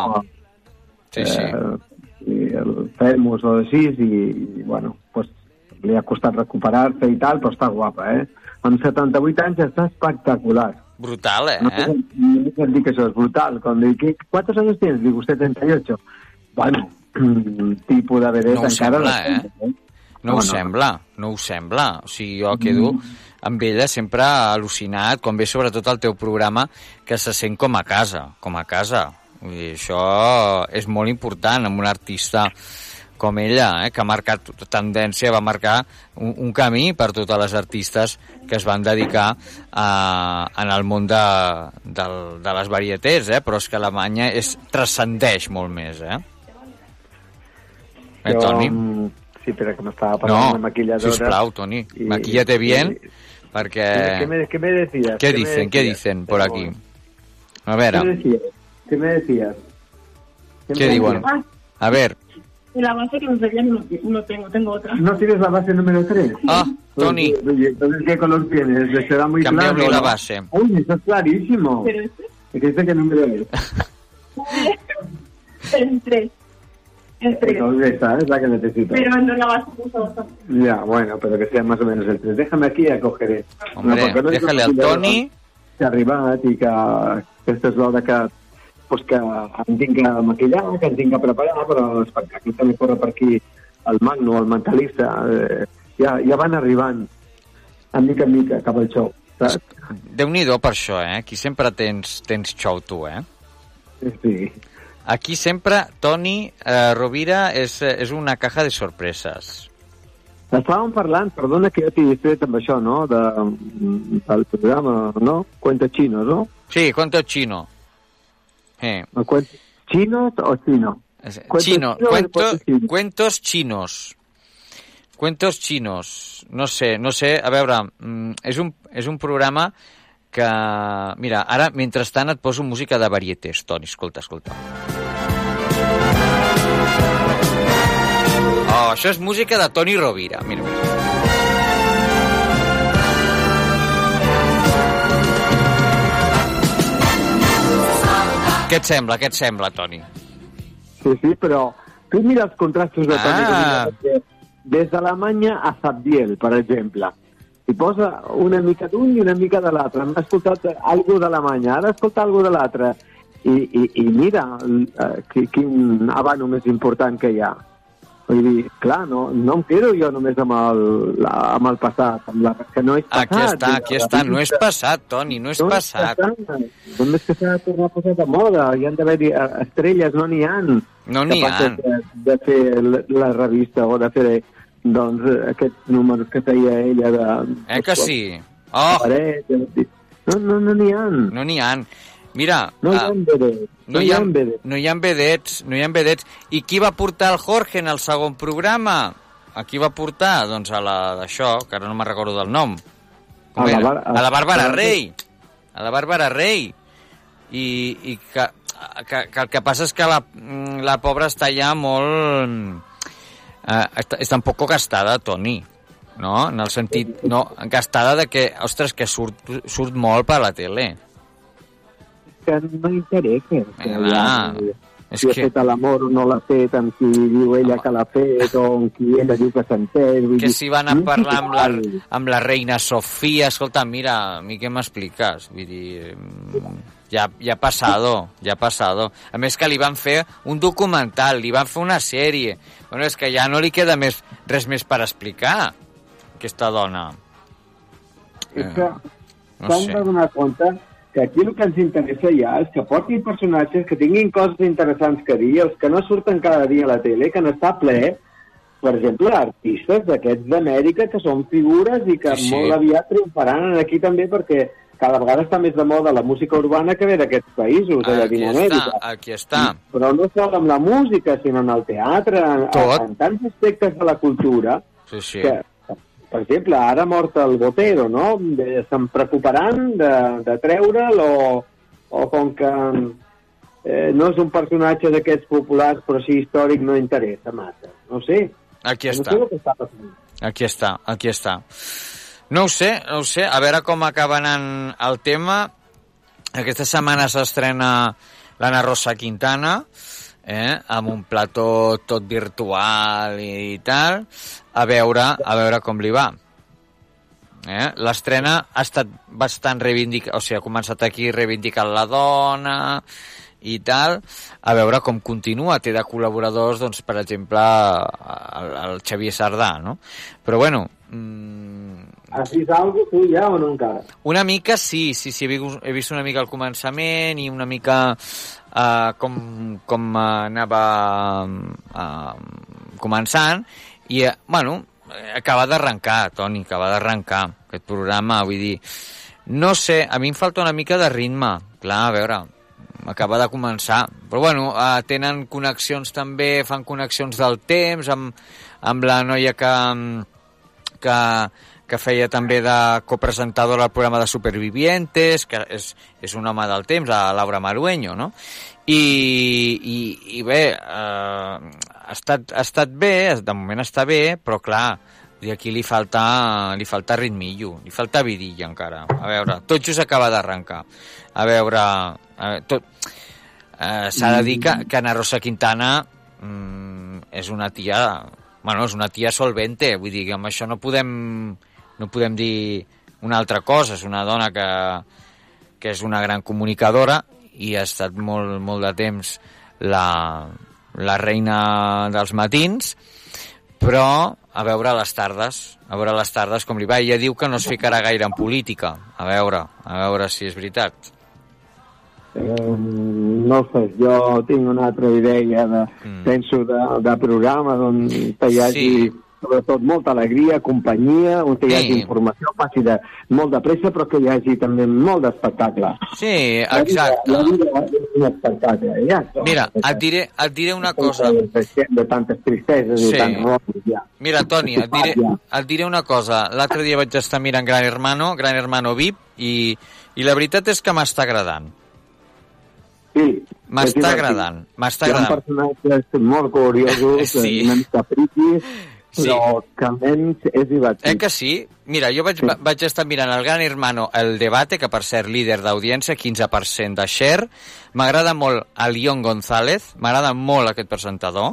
Sí, sí. Eh, el fèmus o així, i, i bueno, pues, li ha costat recuperar-se i tal, però està guapa, eh? Amb 78 anys està espectacular. Brutal, eh? No, sé- no dir que això és brutal. Quan dic, "¿Qué- ¿cuántos años tienes? Digo, 78. Bueno, tipus de vedeta No encara... sembla, no eh? sé, No, No, ho no. sembla, no ho sembla. O sigui, jo quedo amb ella sempre al·lucinat, quan ve sobretot el teu programa, que se sent com a casa, com a casa. Vull dir, això és molt important amb un artista com ella, eh, que ha marcat tendència, va marcar un, un camí per totes les artistes que es van dedicar a, en el món de, de, de les varietés, eh? però és que Alemanya és, transcendeix molt més, eh? Eh, Jo, Toni? mm, Sí, però que m'estava parlant No, de maquilladora. sisplau, Toni, i- maquíllate bien, i- perquè... ¿Qué me, qué me decías? ¿Qué me dicen? ¿Qué decías? dicen por aquí? A ¿Qué me veure, decías? ¿Qué me decías? què diuen? A ver, La base que nos no, no tengo, tengo otra. ¿No tienes la base número 3? Ah, Tony. Oye, entonces, ¿qué color tienes? ¿Será muy Cámbiame claro? la ¿no? base. Uy, eso es clarísimo. Pero este ¿Y qué dice qué número es? el 3. El 3. Entonces esa es la que necesito. Pero no la base otra. Ya, bueno, pero que sea más o menos el 3. Déjame aquí y ya cogeré. Hombre, és déjale al Toni. Que arribat i que aquesta és l'hora que, pues que em tinc que maquillar, que em tinc que preparar, però l'espectacle també corre per aquí el Magno, el mentalista, eh, ja, ja van arribant a mica en mica cap al. Saps? Déu-n'hi-do per això, eh? Aquí sempre tens, tens xou, tu, eh? Sí. Aquí sempre, Toni eh, Rovira és, eh, és una caja de sorpreses. Estàvem parlant, perdona que jo t'hi distret amb això, no?, de, del programa, no? Cuenta Chino, no? Sí, cuento chino. Eh. El Cuenta ¿Chinos o chino? Cuentos Chino, chinos, cuento, cuentos chinos. cuentos chinos. Cuentos chinos. No sé, no sé, a veure, mm, és un, és un programa que... Mira, ara, mentrestant, et poso música de varietés, Toni, escolta, escolta. Oh, això és música de Toni Rovira, mira, mira. Què et sembla, què et sembla, Toni? Sí, sí, però tu mira els contrastos de Toni Ah. Rovira, des d'Alemanya a Zabdiel, per exemple. I posa una mica d'un i una mica de l'altre. Hem escoltat algú d'Alemanya, ara escolta algú de l'altre. I, i, I mira eh, qui- quin abano més important que hi ha. Vull dir, clar, no, no em quedo jo només amb el, la, amb el passat, amb la, que no és passat. Aquí està, aquí està. No és passat, Toni, no és No és passat. passat. Només que s'ha de tornar a posar de moda. Hi han d'haver eh, estrelles, no n'hi han. No n'hi han. De, de fer la, la revista o de fer doncs, aquests números que feia ella de... Eh que sí? Oh! Paret, no, no, no n'hi han. No n'hi han. Mira, No hi ah, ha vedets. no hi ha, no hi ha vedets, no hi ha vedets. I qui va portar el Jorge en el segon programa? A qui va portar? Doncs a la d'això, que ara no me'n recordo del nom. Com A la era? A la Bàrbara a la- Rey. A la Bàrbara Rey. I, i que, que, que el que passa és que la, mm, la pobra està ja molt... Eh, està, està un poco gastada, Toni. No? En el sentit... No, gastada de que, ostres, que surt, surt molt per la tele. Que no interessa. Que Ah, ja, és si ha que- fet l'amor o no l'ha fet, amb qui diu ella que l'ha fet, o amb qui ella diu que vull que dir, si van a parlar amb la, amb la reina Sofia, escolta, mira, a mi què m'expliques? Vull dir, mm, ja, ja ha passado, ja ha passado. A més que li van fer un documental, li van fer una sèrie. Bueno, és que ja no li queda més, res més per explicar, aquesta dona. És que no s'han de donar compte que aquí el que ens interessa ja és que portin personatges que tinguin coses interessants que dir, els que no surten cada dia a la tele, que n'està ple, per exemple, artistes d'aquests d'Amèrica que són figures i que Sí, sí. molt aviat triomfaran aquí també perquè cada vegada està més de moda la música urbana que ve d'aquests països, de Aquí Llatinoamèrica. està, aquí està. Però no sol amb la música, sinó en el teatre, en, Tot. en tants aspectes de la cultura, Sí, sí. que, per exemple, ara ha mort el Botero, no? Se'n preocuparan de, de treure'l o, o com que eh, no és un personatge d'aquests populars però sí històric no interessa massa. No sé. Aquí no està. sé el que està passant. Aquí està, aquí està. No ho sé, no ho sé. A veure com acaba anant el tema. Aquesta setmana s'estrena l'Anna Rosa Quintana, eh, amb un plató tot virtual i, tal, a veure, a veure com li va. Eh? L'estrena ha estat bastant reivindicada, o sigui, ha començat aquí reivindicant la dona i tal, a veure com continua. Té de col·laboradors, doncs, per exemple, el, el Xavier Sardà, no? Però bueno, mm, Has vist alguna tu ja o no encara? una mica sí, sí, sí, he vist, he vist una mica al començament i una mica uh, com, com uh, anava uh, començant i, uh, bueno, acaba d'arrencar, Toni, acaba d'arrencar aquest programa, vull dir, no sé, a mi em falta una mica de ritme, clar, a veure, acaba de començar, però bueno, uh, tenen connexions també, fan connexions del temps amb, amb la noia que, que, que feia també de copresentadora al programa de Supervivientes, que és, és un home del temps, la Laura Marueño, no? I, i, i bé, eh, ha, estat, ha estat bé, de moment està bé, però clar, i aquí li falta, li falta ritmillo, li falta vidilla encara. A veure, tot just acaba d'arrencar. A veure, a veure tot... Eh, S'ha de dir que, que Ana Rosa Quintana mm, és una tia bueno, és una tia solvente, vull dir amb això no podem, no podem dir una altra cosa, és una dona que, que és una gran comunicadora i ha estat molt, molt de temps la, la reina dels matins, però a veure les tardes, a veure les tardes com li va. Ella diu que no es ficarà gaire en política, a veure, a veure si és veritat. Eh, no sé, jo tinc una altra idea de, mm. penso de, de programa on hi hagi Sí. Sobretot molta alegria, companyia, on hi hagi Sí. informació, passi de, molt de pressa, però que hi hagi també molt d'espectacle. Sí, La vida- exacte. La vida és un espectacle, ja. Mira, et diré, et diré una cosa. De tantes tristeses Sí. i tants rols, ja. Mira, Toni, et diré, et diré una cosa. L'altre dia vaig estar mirant Gran Hermano, Gran Hermano VIP, i, i la veritat és que m'està agradant. Sí. M'està agradant, m'està Hi ha agradant. personatges molt curiosos, Sí. una mica friquis, Sí. però que almenys és divertit. Eh que sí? Mira, jo vaig, va- vaig estar mirant el Gran Hermano, el debate, que per ser líder d'audiència, 15% de share. M'agrada molt el Leon González, m'agrada molt aquest presentador.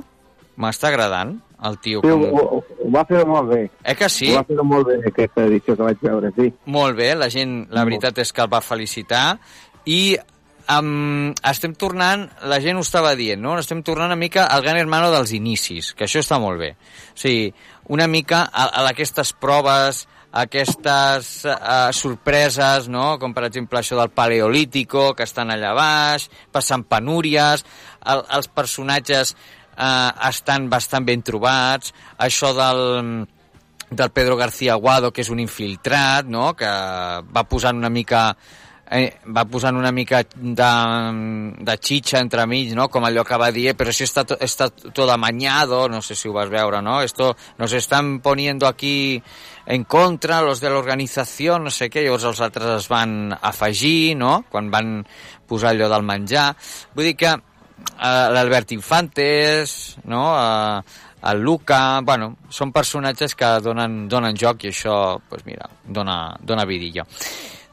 M'està agradant, el tio. Sí, Com... ho, ho va fer molt bé. Eh que sí? Ho va fer molt bé aquesta edició que vaig veure, sí. Molt bé, la gent, la veritat és que el va felicitar i um, estem tornant, la gent ho estava dient, no? Estem tornant una mica al gran hermano dels inicis, que això està molt bé. O sigui, una mica a, a aquestes proves, aquestes uh, sorpreses, no? Com per exemple això del paleolítico, que estan allà baix, passant penúries, el, els personatges uh, estan bastant ben trobats, això del del Pedro García Aguado, que és un infiltrat, no? que va posant una mica eh, va posant una mica de, de xitxa entre mig, no? com allò que va dir, "Eh, però si està, to- está todo amañado, no sé si ho vas veure, no? Esto nos están poniendo aquí en contra los de l'organització, no sé què, llavors els altres es van afegir, no?, quan van posar allò del menjar. Vull dir que eh, l'Albert Infantes, no?, eh, el Luca, bueno, són personatges que donen, donen joc i això, doncs mira, dona, dona vidilla.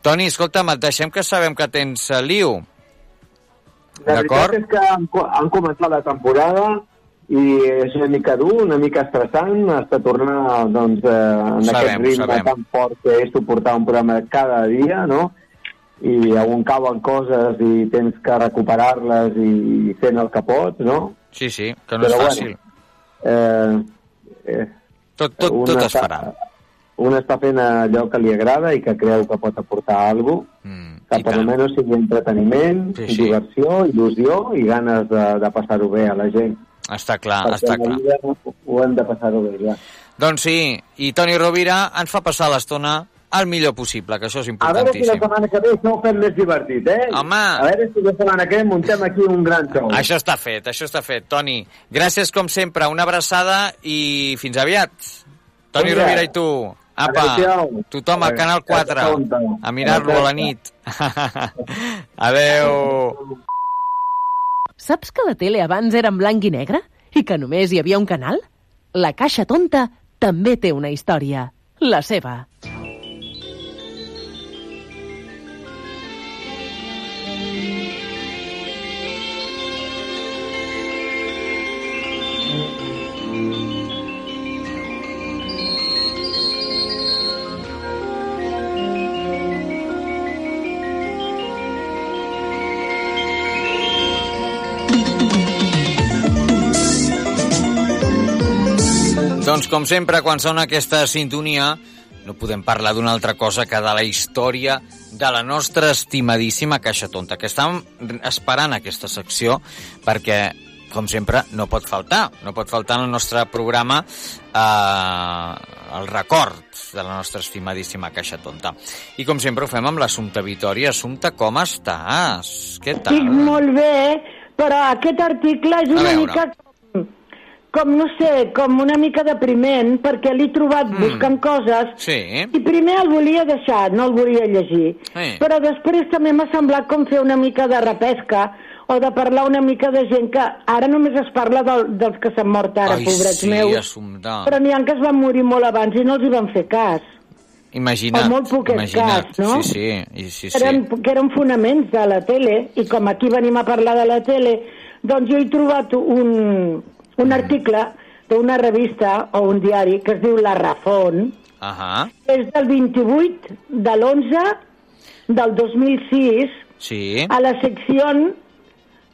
Toni, escolta'm, et deixem que sabem que tens eh, liu. La veritat és que han, han començat la temporada i és una mica dur, una mica estressant, està tornar doncs, eh, en Sabem, aquest ritme sabem. tan fort que és suportar un programa cada dia, no? I on cauen coses i tens que recuperar-les i fent el que pots, no? Sí, sí, que no Però és bueno, fàcil. Eh, eh, Tot, tot, tot es farà. Un està fent allò que li agrada i que creu que pot aportar alguna cosa, Mm, que per almenys sigui entreteniment, Sí, sí. diversió, il·lusió i ganes de, de passar-ho bé a la gent. Està clar, Perquè està clar. vida ho hem de passar-ho bé, ja. Doncs sí, i Toni Rovira ens fa passar l'estona el millor possible, que això és A veure si la importantíssim. setmana que ve això ho fem més divertit, eh? Home! A veure si la setmana que ve muntem aquí un gran show. Això està fet, això està fet. Toni, gràcies com sempre, una abraçada i fins aviat. Toni. Rovira i tu. Apa, tothom al Canal 4, a mirar-lo a la nit. Adeu. Saps que la tele abans era en blanc i negre? I que només hi havia un canal? La Caixa Tonta també té una història. La seva. Doncs com sempre, quan sona aquesta sintonia, no podem parlar d'una altra cosa que de la història de la nostra estimadíssima Caixa Tonta, que estàvem esperant aquesta secció perquè, com sempre, no pot faltar. No pot faltar en el nostre programa eh, el record de la nostra estimadíssima Caixa Tonta. I com sempre ho fem amb l'Assumpta Vitòria. Assumpta, com estàs? Què tal? Estic molt bé, però aquest article és una mica com, no sé, com una mica depriment, perquè l'he trobat Mm. buscant coses Sí. i primer el volia deixar, no el volia llegir. Sí. Però després també m'ha semblat com fer una mica de repesca o de parlar una mica de gent que ara només es parla del, dels que s'han mort ara, Ai, pobrets sí, meus. Assumpta. Però n'hi ha que es van morir molt abans i no els hi van fer cas. Imagina't, o molt poquet imagina't. cas, no? Sí, sí, i sí, sí. eren, que eren fonaments de la tele, i com aquí venim a parlar de la tele, doncs jo he trobat un, un article d'una revista o un diari que es diu La Razón, Ahà, que és del 28 de l'11 del 2006, sí. a la secció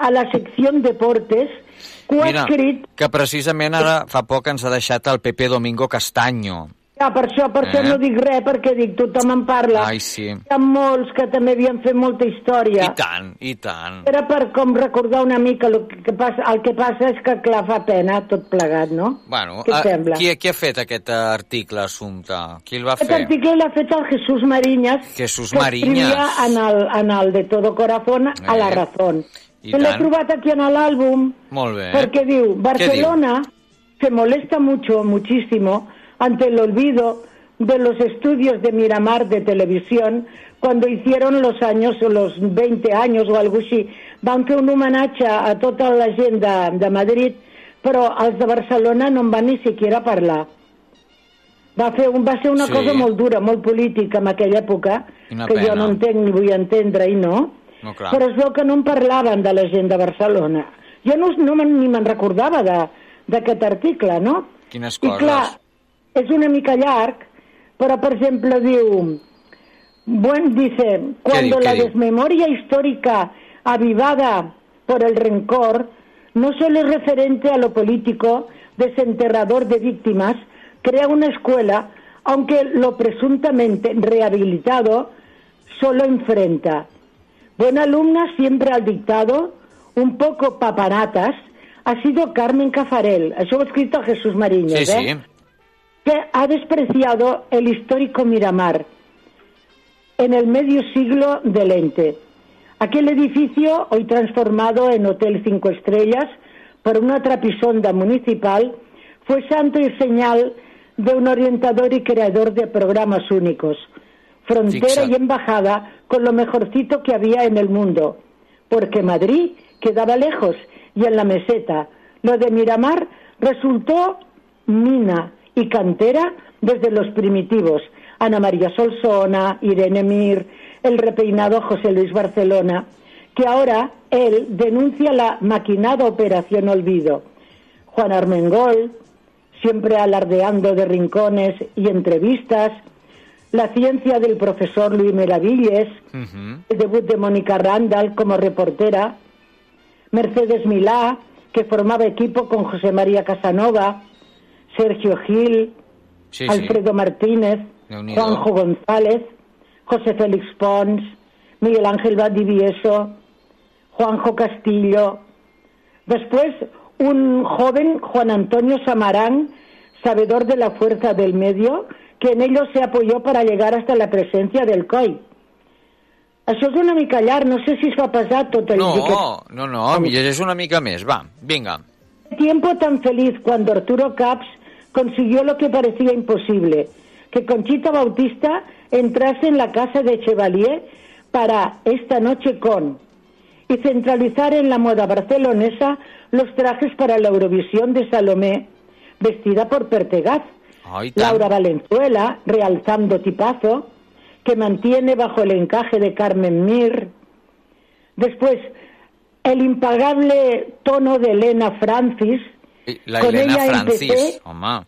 a la secció Deportes, que ho ha Mira, escrit que precisament ara fa poc ens ha deixat el Pepe Domingo Castaño. Ah, per això, per això Eh? no dic res, perquè dic, tothom en parla. Ai, sí. Hi ha molts que també havien fet molta història. I tant, i tant. Era per com recordar una mica el que passa, el que passa és que clar fa pena tot plegat, no? Bueno, Què et ah, sembla? qui, qui ha fet aquest article, Assumpta? Qui el va Aquest fer? article l'ha fet el Jesús Mariñas, Jesús que escrivia Mariñas. en el, en el de Todo Corazón a la Eh, razón. i l'he trobat aquí en l'àlbum Molt bé. porque diu, Barcelona se molesta mucho, muchísimo, ante el olvido de los estudios de Miramar de televisión cuando hicieron los años, o los 20 años o algo així. Van fer un homenatge a tota la gent de, de Madrid, però els de Barcelona no en van ni siquiera parlar. Va, fer un, va ser una Sí. cosa molt dura, molt política en aquella època, Quina que jo pena. no entenc ni vull entendre i no. No, clar. Però es veu que no en parlaven de la gent de Barcelona. Jo no, no ni me'n recordava de- d'aquest article, no? Quines I coses. clar, és una mica llarg, però per exemple diu, buen dice, cuando la desmemoria histórica avivada por el rencor no solo es referente a lo político, desenterrador de víctimas, crea una escuela, aunque lo presuntamente rehabilitado solo enfrenta. Buena alumna siempre al dictado, un poco papanatas, ha sido Carmen Cafarel, eso lo ha escrito Jesús Mariñas, Sí, ¿eh? sí. Que ha despreciado el histórico Miramar en el medio siglo del ente. Aquel edificio, hoy transformado en Hotel Cinco Estrellas por una trapisonda municipal, fue santo y señal de un orientador y creador de programas únicos, frontera y embajada con lo mejorcito que había en el mundo, porque Madrid quedaba lejos y en la meseta. Lo de Miramar resultó mina y cantera desde los primitivos. Ana María Solsona, Irene Mir, el repeinado José Luis Barcelona, que ahora él denuncia la maquinada Operación Olvido. Juan Armengol, siempre alardeando de rincones y entrevistas, la ciencia del profesor Luis Meravilles, el debut de Mónica Randall como reportera, Mercedes Milá, que formaba equipo con José María Casanova, Sergio Gil, Sí, sí. Alfredo Martínez. Juanjo González, José Félix Pons, Miguel Ángel Valdivieso, Juanjo Castillo. Después, un joven, Juan Antonio Samarán, sabedor de la fuerza del medio, que en ello se apoyó para llegar hasta la presencia del COI. Això és una mica llarg, no sé si es va pesar tot el No, no, no, mi llegeix una mica més. Va, vinga. tiempo tan feliz cuando Arturo Caps consiguió lo que parecía imposible, que Conchita Bautista entrase en la casa de Chevalier para esta noche con y centralizar en la moda barcelonesa los trajes para la Eurovisión de Salomé, vestida por Pertegaz. Laura Valenzuela, realzando tipazo, que mantiene bajo el encaje de Carmen Mir. Después, el impagable tono de Elena Francis, La Con Helena ella Francis, empecé.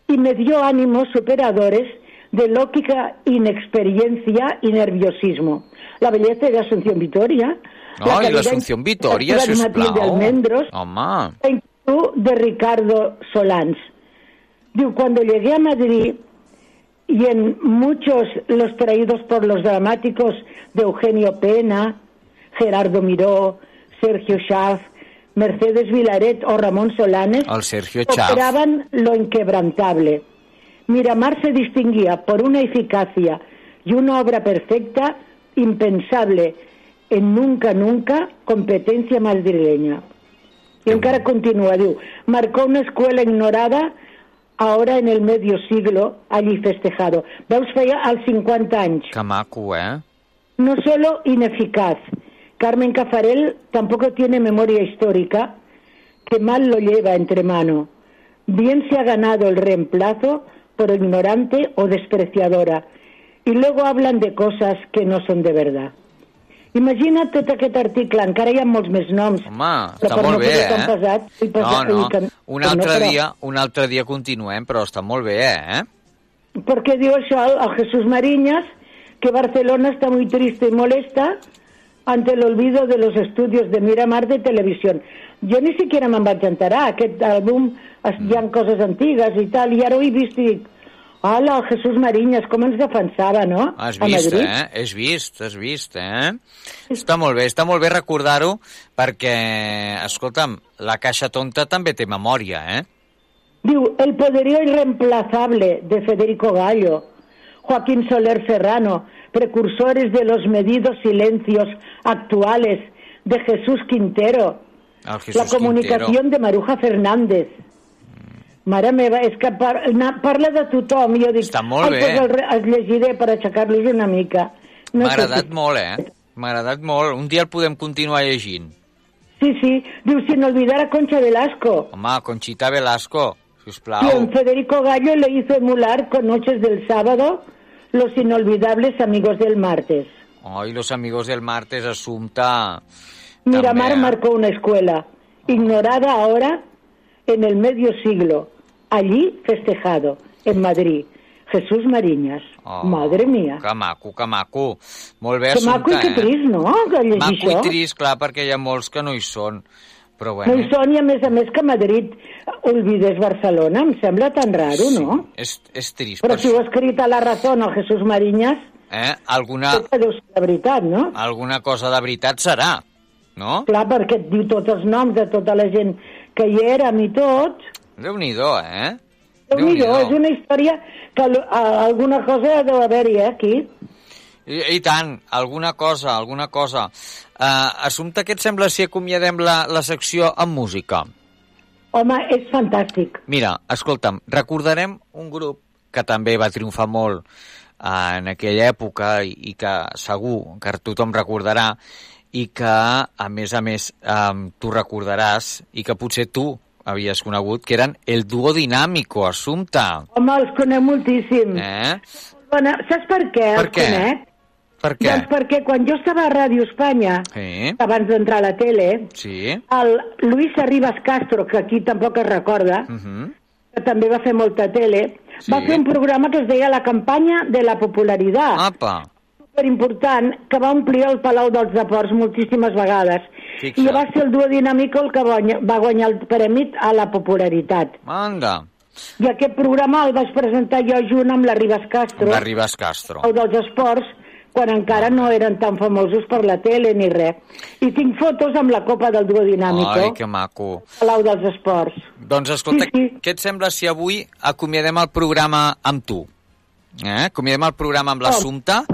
y me dio ánimos superadores de lógica, inexperiencia y nerviosismo. La belleza de Asunción Vitoria, No, la calidad l'Assumpció Vitoria, interpretativa de. Almendros, de Ricardo Solans. Cuando llegué a Madrid y en muchos los traídos por los dramáticos de Eugenio Pena, Gerardo Miró, Sergio Schaff, Mercedes Vilaret o Ramón Solanes, El Sergio operaban lo inquebrantable. Miramar se distinguía por una eficacia y una obra perfecta impensable en nunca, nunca competencia madrileña. Y encara continúa, diu, marcó una escuela ignorada ahora en el medio siglo allí festejado. Veus, feia als 50 anys. Que maco, eh? No solo ineficaz, Carmen Cafarel tampoco tiene memoria histórica, que mal lo lleva entre mano. Bien se ha ganado el reemplazo por ignorante o despreciadora. Y luego hablan de cosas que no son de verdad. Imagina tot aquest article, encara hi ha molts més noms. Home, però està molt no bé, eh? pesat, i No, pesat, no, i que- un altre, però- dia, un altre dia continuem, però està molt bé, eh? Porque digo eso a Jesús Mariñas, que Barcelona está muy triste y molesta ante el olvido de los estudios de Miramar de televisión. Jo ni siquiera me'n vaig enterar, aquest àlbum es- hi ha coses antigues i tal, i ara ho he vist i dic, Hola, Jesús Mariñas, com ens defensava, no? Has vist, eh? Has vist, has vist, eh? Està molt bé, està molt bé recordar-ho perquè, escolta'm, la caixa tonta també té memòria, eh? Diu, el poderío irreemplazable de Federico Gallo, Joaquín Soler Serrano, precursores de los medidos silencios actuales de Jesús Quintero, El Jesús la comunicación Quintero. de Maruja Fernández. Mare meva, és que par na, parla de tothom jo dic, Està molt ai, bé. pues el, els llegiré per aixecar-los una mica. M'ha sé agradat si- molt, eh? M'ha agradat molt. Un dia el podem continuar llegint. Sí, sí, diu, sin olvidar a Concha Velasco. Home, Conchita Velasco, sisplau. Federico Gallo le hizo emular con Noches del Sábado los inolvidables amigos del martes. Ai, los amigos del martes, Assumpta. Miramar eh? marcó una escuela, ignorada ahora en el medio siglo, allí festejado, en Madrid. Jesús Mariñas. Oh, Madre mía. Que maco, que maco. Molt bé, Que maco Assumpta, i que trist, no?, que Maco i trist, clar, perquè hi ha molts que no hi són. Però No bueno, hi són i a més a més que Madrid olvidés Barcelona, em sembla tan raro, no? és, és trist. Però Per si ho ha escrit a la raó el Jesús Mariñas, Eh? Alguna, deu ser la veritat, no? alguna cosa de veritat serà, no? Clar, perquè et diu tots els noms de tota la gent que hi érem i tot. Déu-n'hi-do, eh? Déu-n'hi-do, és una història que alguna cosa deu haver-hi, eh, aquí. I, I tant, alguna cosa, alguna cosa. Uh, Assumpte, què et sembla si acomiadem la, la secció amb música? Home, és fantàstic. Mira, escolta'm, recordarem un grup que també va triomfar molt eh, en aquella època i, i que segur que tothom recordarà i que, a més a més, eh, tu recordaràs i que potser tu havies conegut, que eren el duo dinàmico, Assumpta. Home, els conec moltíssim. Eh? Bueno, saps per què Per els què? conec? Per què? Doncs perquè quan jo estava a Ràdio Espanya, Sí, abans d'entrar a la tele, sí. el Luis Arribas Castro, que aquí tampoc es recorda, Uh -huh. que també va fer molta tele, Sí. va fer un programa que es deia La campanya de la popularitat. Apa, important que va omplir el Palau dels Deports moltíssimes vegades. Fixa't. I va ser el duo dinàmico el que va guanyar el premi a la popularitat. anda, I aquest programa el vaig presentar jo junt amb la Ribas Castro, la Ribas Castro. el dels esports, quan encara no eren tan famosos per la tele ni res. I tinc fotos amb la copa del duo dinàmico, Ai, que maco. Palau dels Esports. Doncs escolta, què et sembla si avui acomiadem el programa amb tu? Eh? Acomiadem el programa amb l'Assumpta,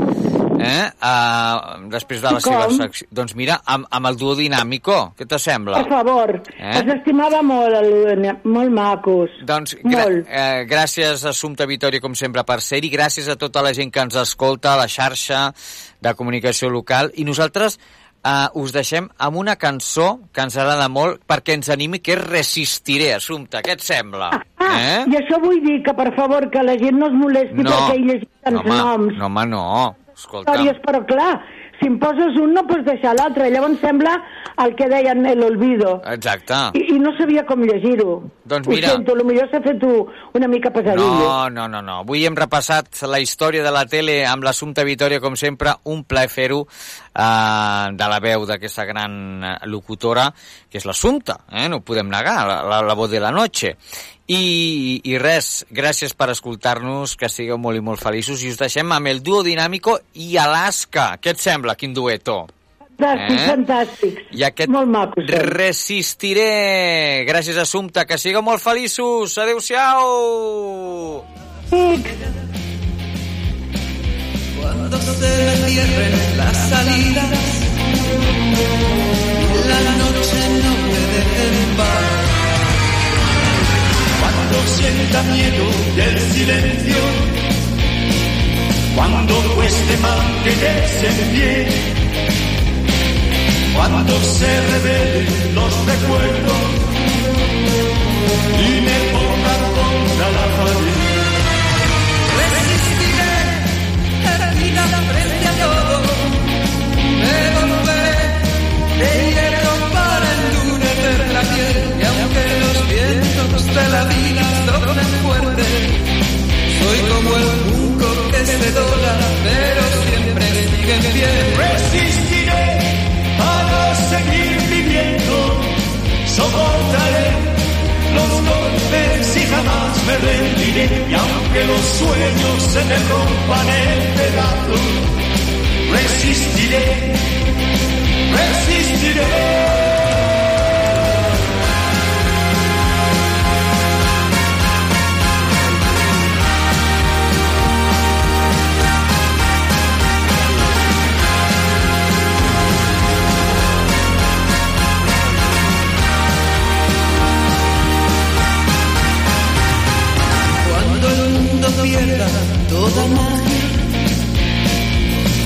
eh? Uh, després de la seva secció. Doncs mira, amb, amb el duo dinàmico, què t'assembla? Per favor, Eh? els estimava molt, el, molt macos. Doncs gra Molt. eh, gràcies, Assumpta Vitòria, com sempre, per ser-hi. Gràcies a tota la gent que ens escolta a la xarxa de comunicació local. I nosaltres eh, us deixem amb una cançó que ens agrada molt perquè ens animi, que és Resistiré, Assumpta. Què et sembla? Ah, i això vull dir que, per favor, que la gent no es molesti No, perquè llegit tants home, noms. no, home, no. Escolta, històries, però clar, si em poses un no pots deixar l'altre. Llavors sembla el que deien el olvido. exacte. I, i no sabia com llegir-ho. Doncs Ho mira. sento, potser s'ha fet una mica pesadilla. No, no, no, no. Avui hem repassat la història de la tele amb l'Assumpta Vitòria, com sempre, un plaer fer-ho eh, de la veu d'aquesta gran eh, locutora, que és l'Assumpta, eh? no ho podem negar, la, la, la voz de la noche. I, I res, gràcies per escoltar-nos, que sigueu molt i molt feliços, i us deixem amb el duo dinàmico i Alaska. Què et sembla, quin dueto? Fantàstics, Eh? fantàstics. I aquest Molt macos. són. Resistiré. Gràcies, Assumpta, que sigueu molt feliços. Adéu-siau. Cuando se me cierren las salidas, la noche no me deje. Cuando sienta miedo del silencio, cuando cueste mantenerse en pie, cuando se revelen los recuerdos y me ponga contra la pared. Resistiré para seguir viviendo, soportaré los golpes y jamás me rendiré. Y aunque los sueños se me rompan en pedazos, resistiré, resistiré. Pierda toda magia,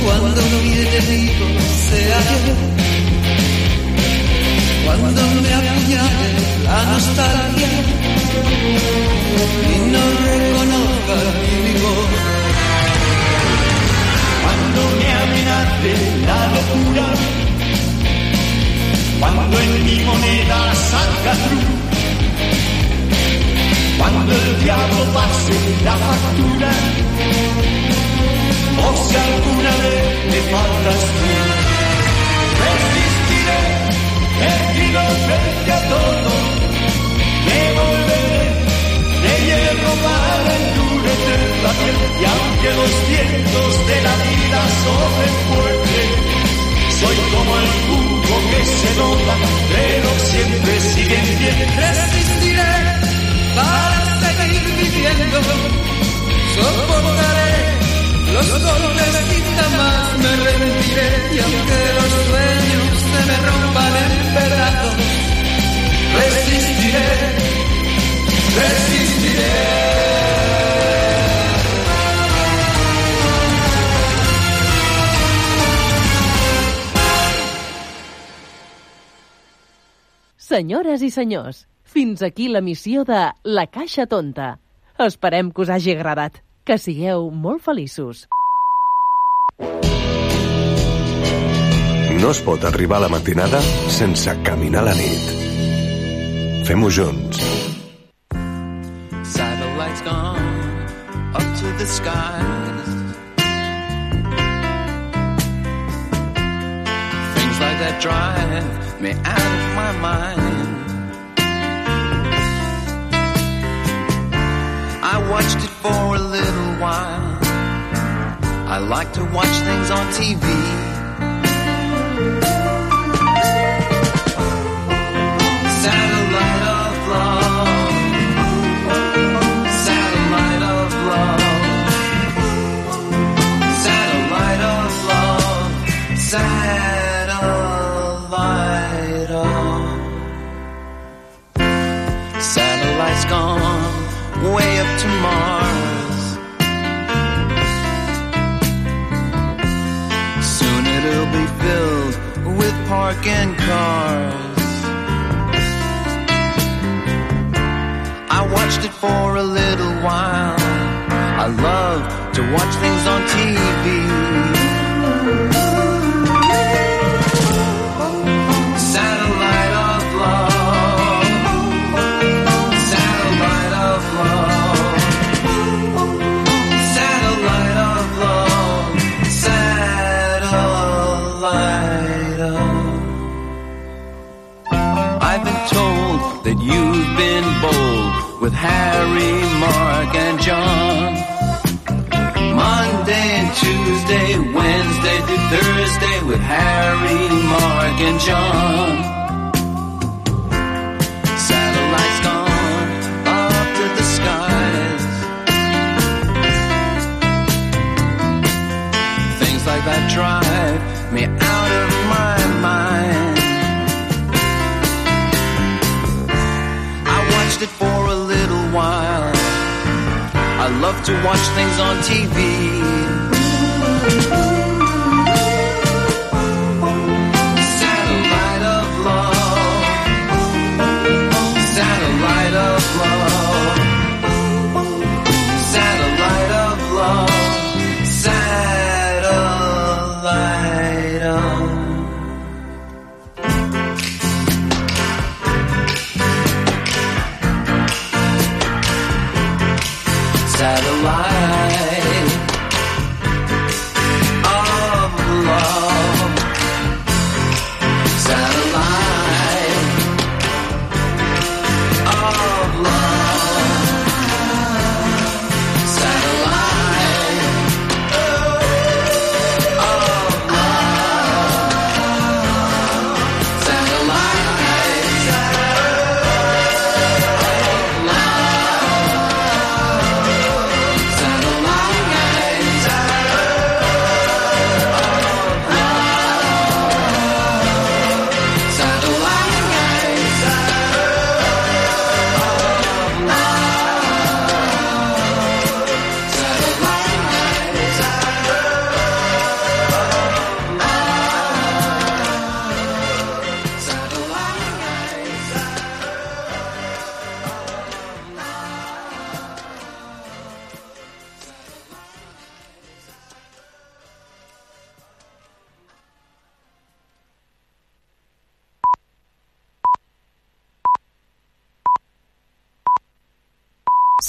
cuando mi enemigo sea yo, cuando me apuñale la nostalgia y no reconozca mi voz. Cuando me amenace la locura, cuando en mi moneda salga cruz, cuando el diablo pase la factura, o si alguna vez me faltas tú, resistiré, erguido frente a todo, me volveré de hierro para endurecer la piel, y aunque los vientos de la vida soplen fuerte, soy como el jugo que se nota, pero siempre sigue en pie. Para seguir viviendo, soportaré los golpes y jamás me rendiré, y aunque los sueños se me rompan en pedazos, resistiré, resistiré. Senyores i senyors, fins aquí la missió de La Caixa Tonta. Esperem que us hagi agradat. Que sigueu molt feliços. No es pot arribar a la matinada sense caminar la nit. Fem-ho junts. Satellites gone up to the skies. Things like that drive me out of my mind. Watched it for a little while. I like to watch things on TV. Satellite of love. Satellite of love. Satellite of love. Satellite of. Satellite's gone to Mars. Soon it'll be filled with parking cars. I watched it for a little while. I love to watch things on TV. That you've been bold with Harry, Mark, and John. Monday and Tuesday, Wednesday to Thursday with Harry, Mark, and John. Satellites gone up to the skies. Things like that drive me I love to watch things on TV.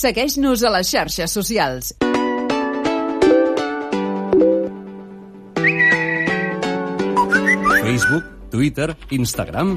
Segueix-nos a les xarxes socials. Facebook, Twitter, Instagram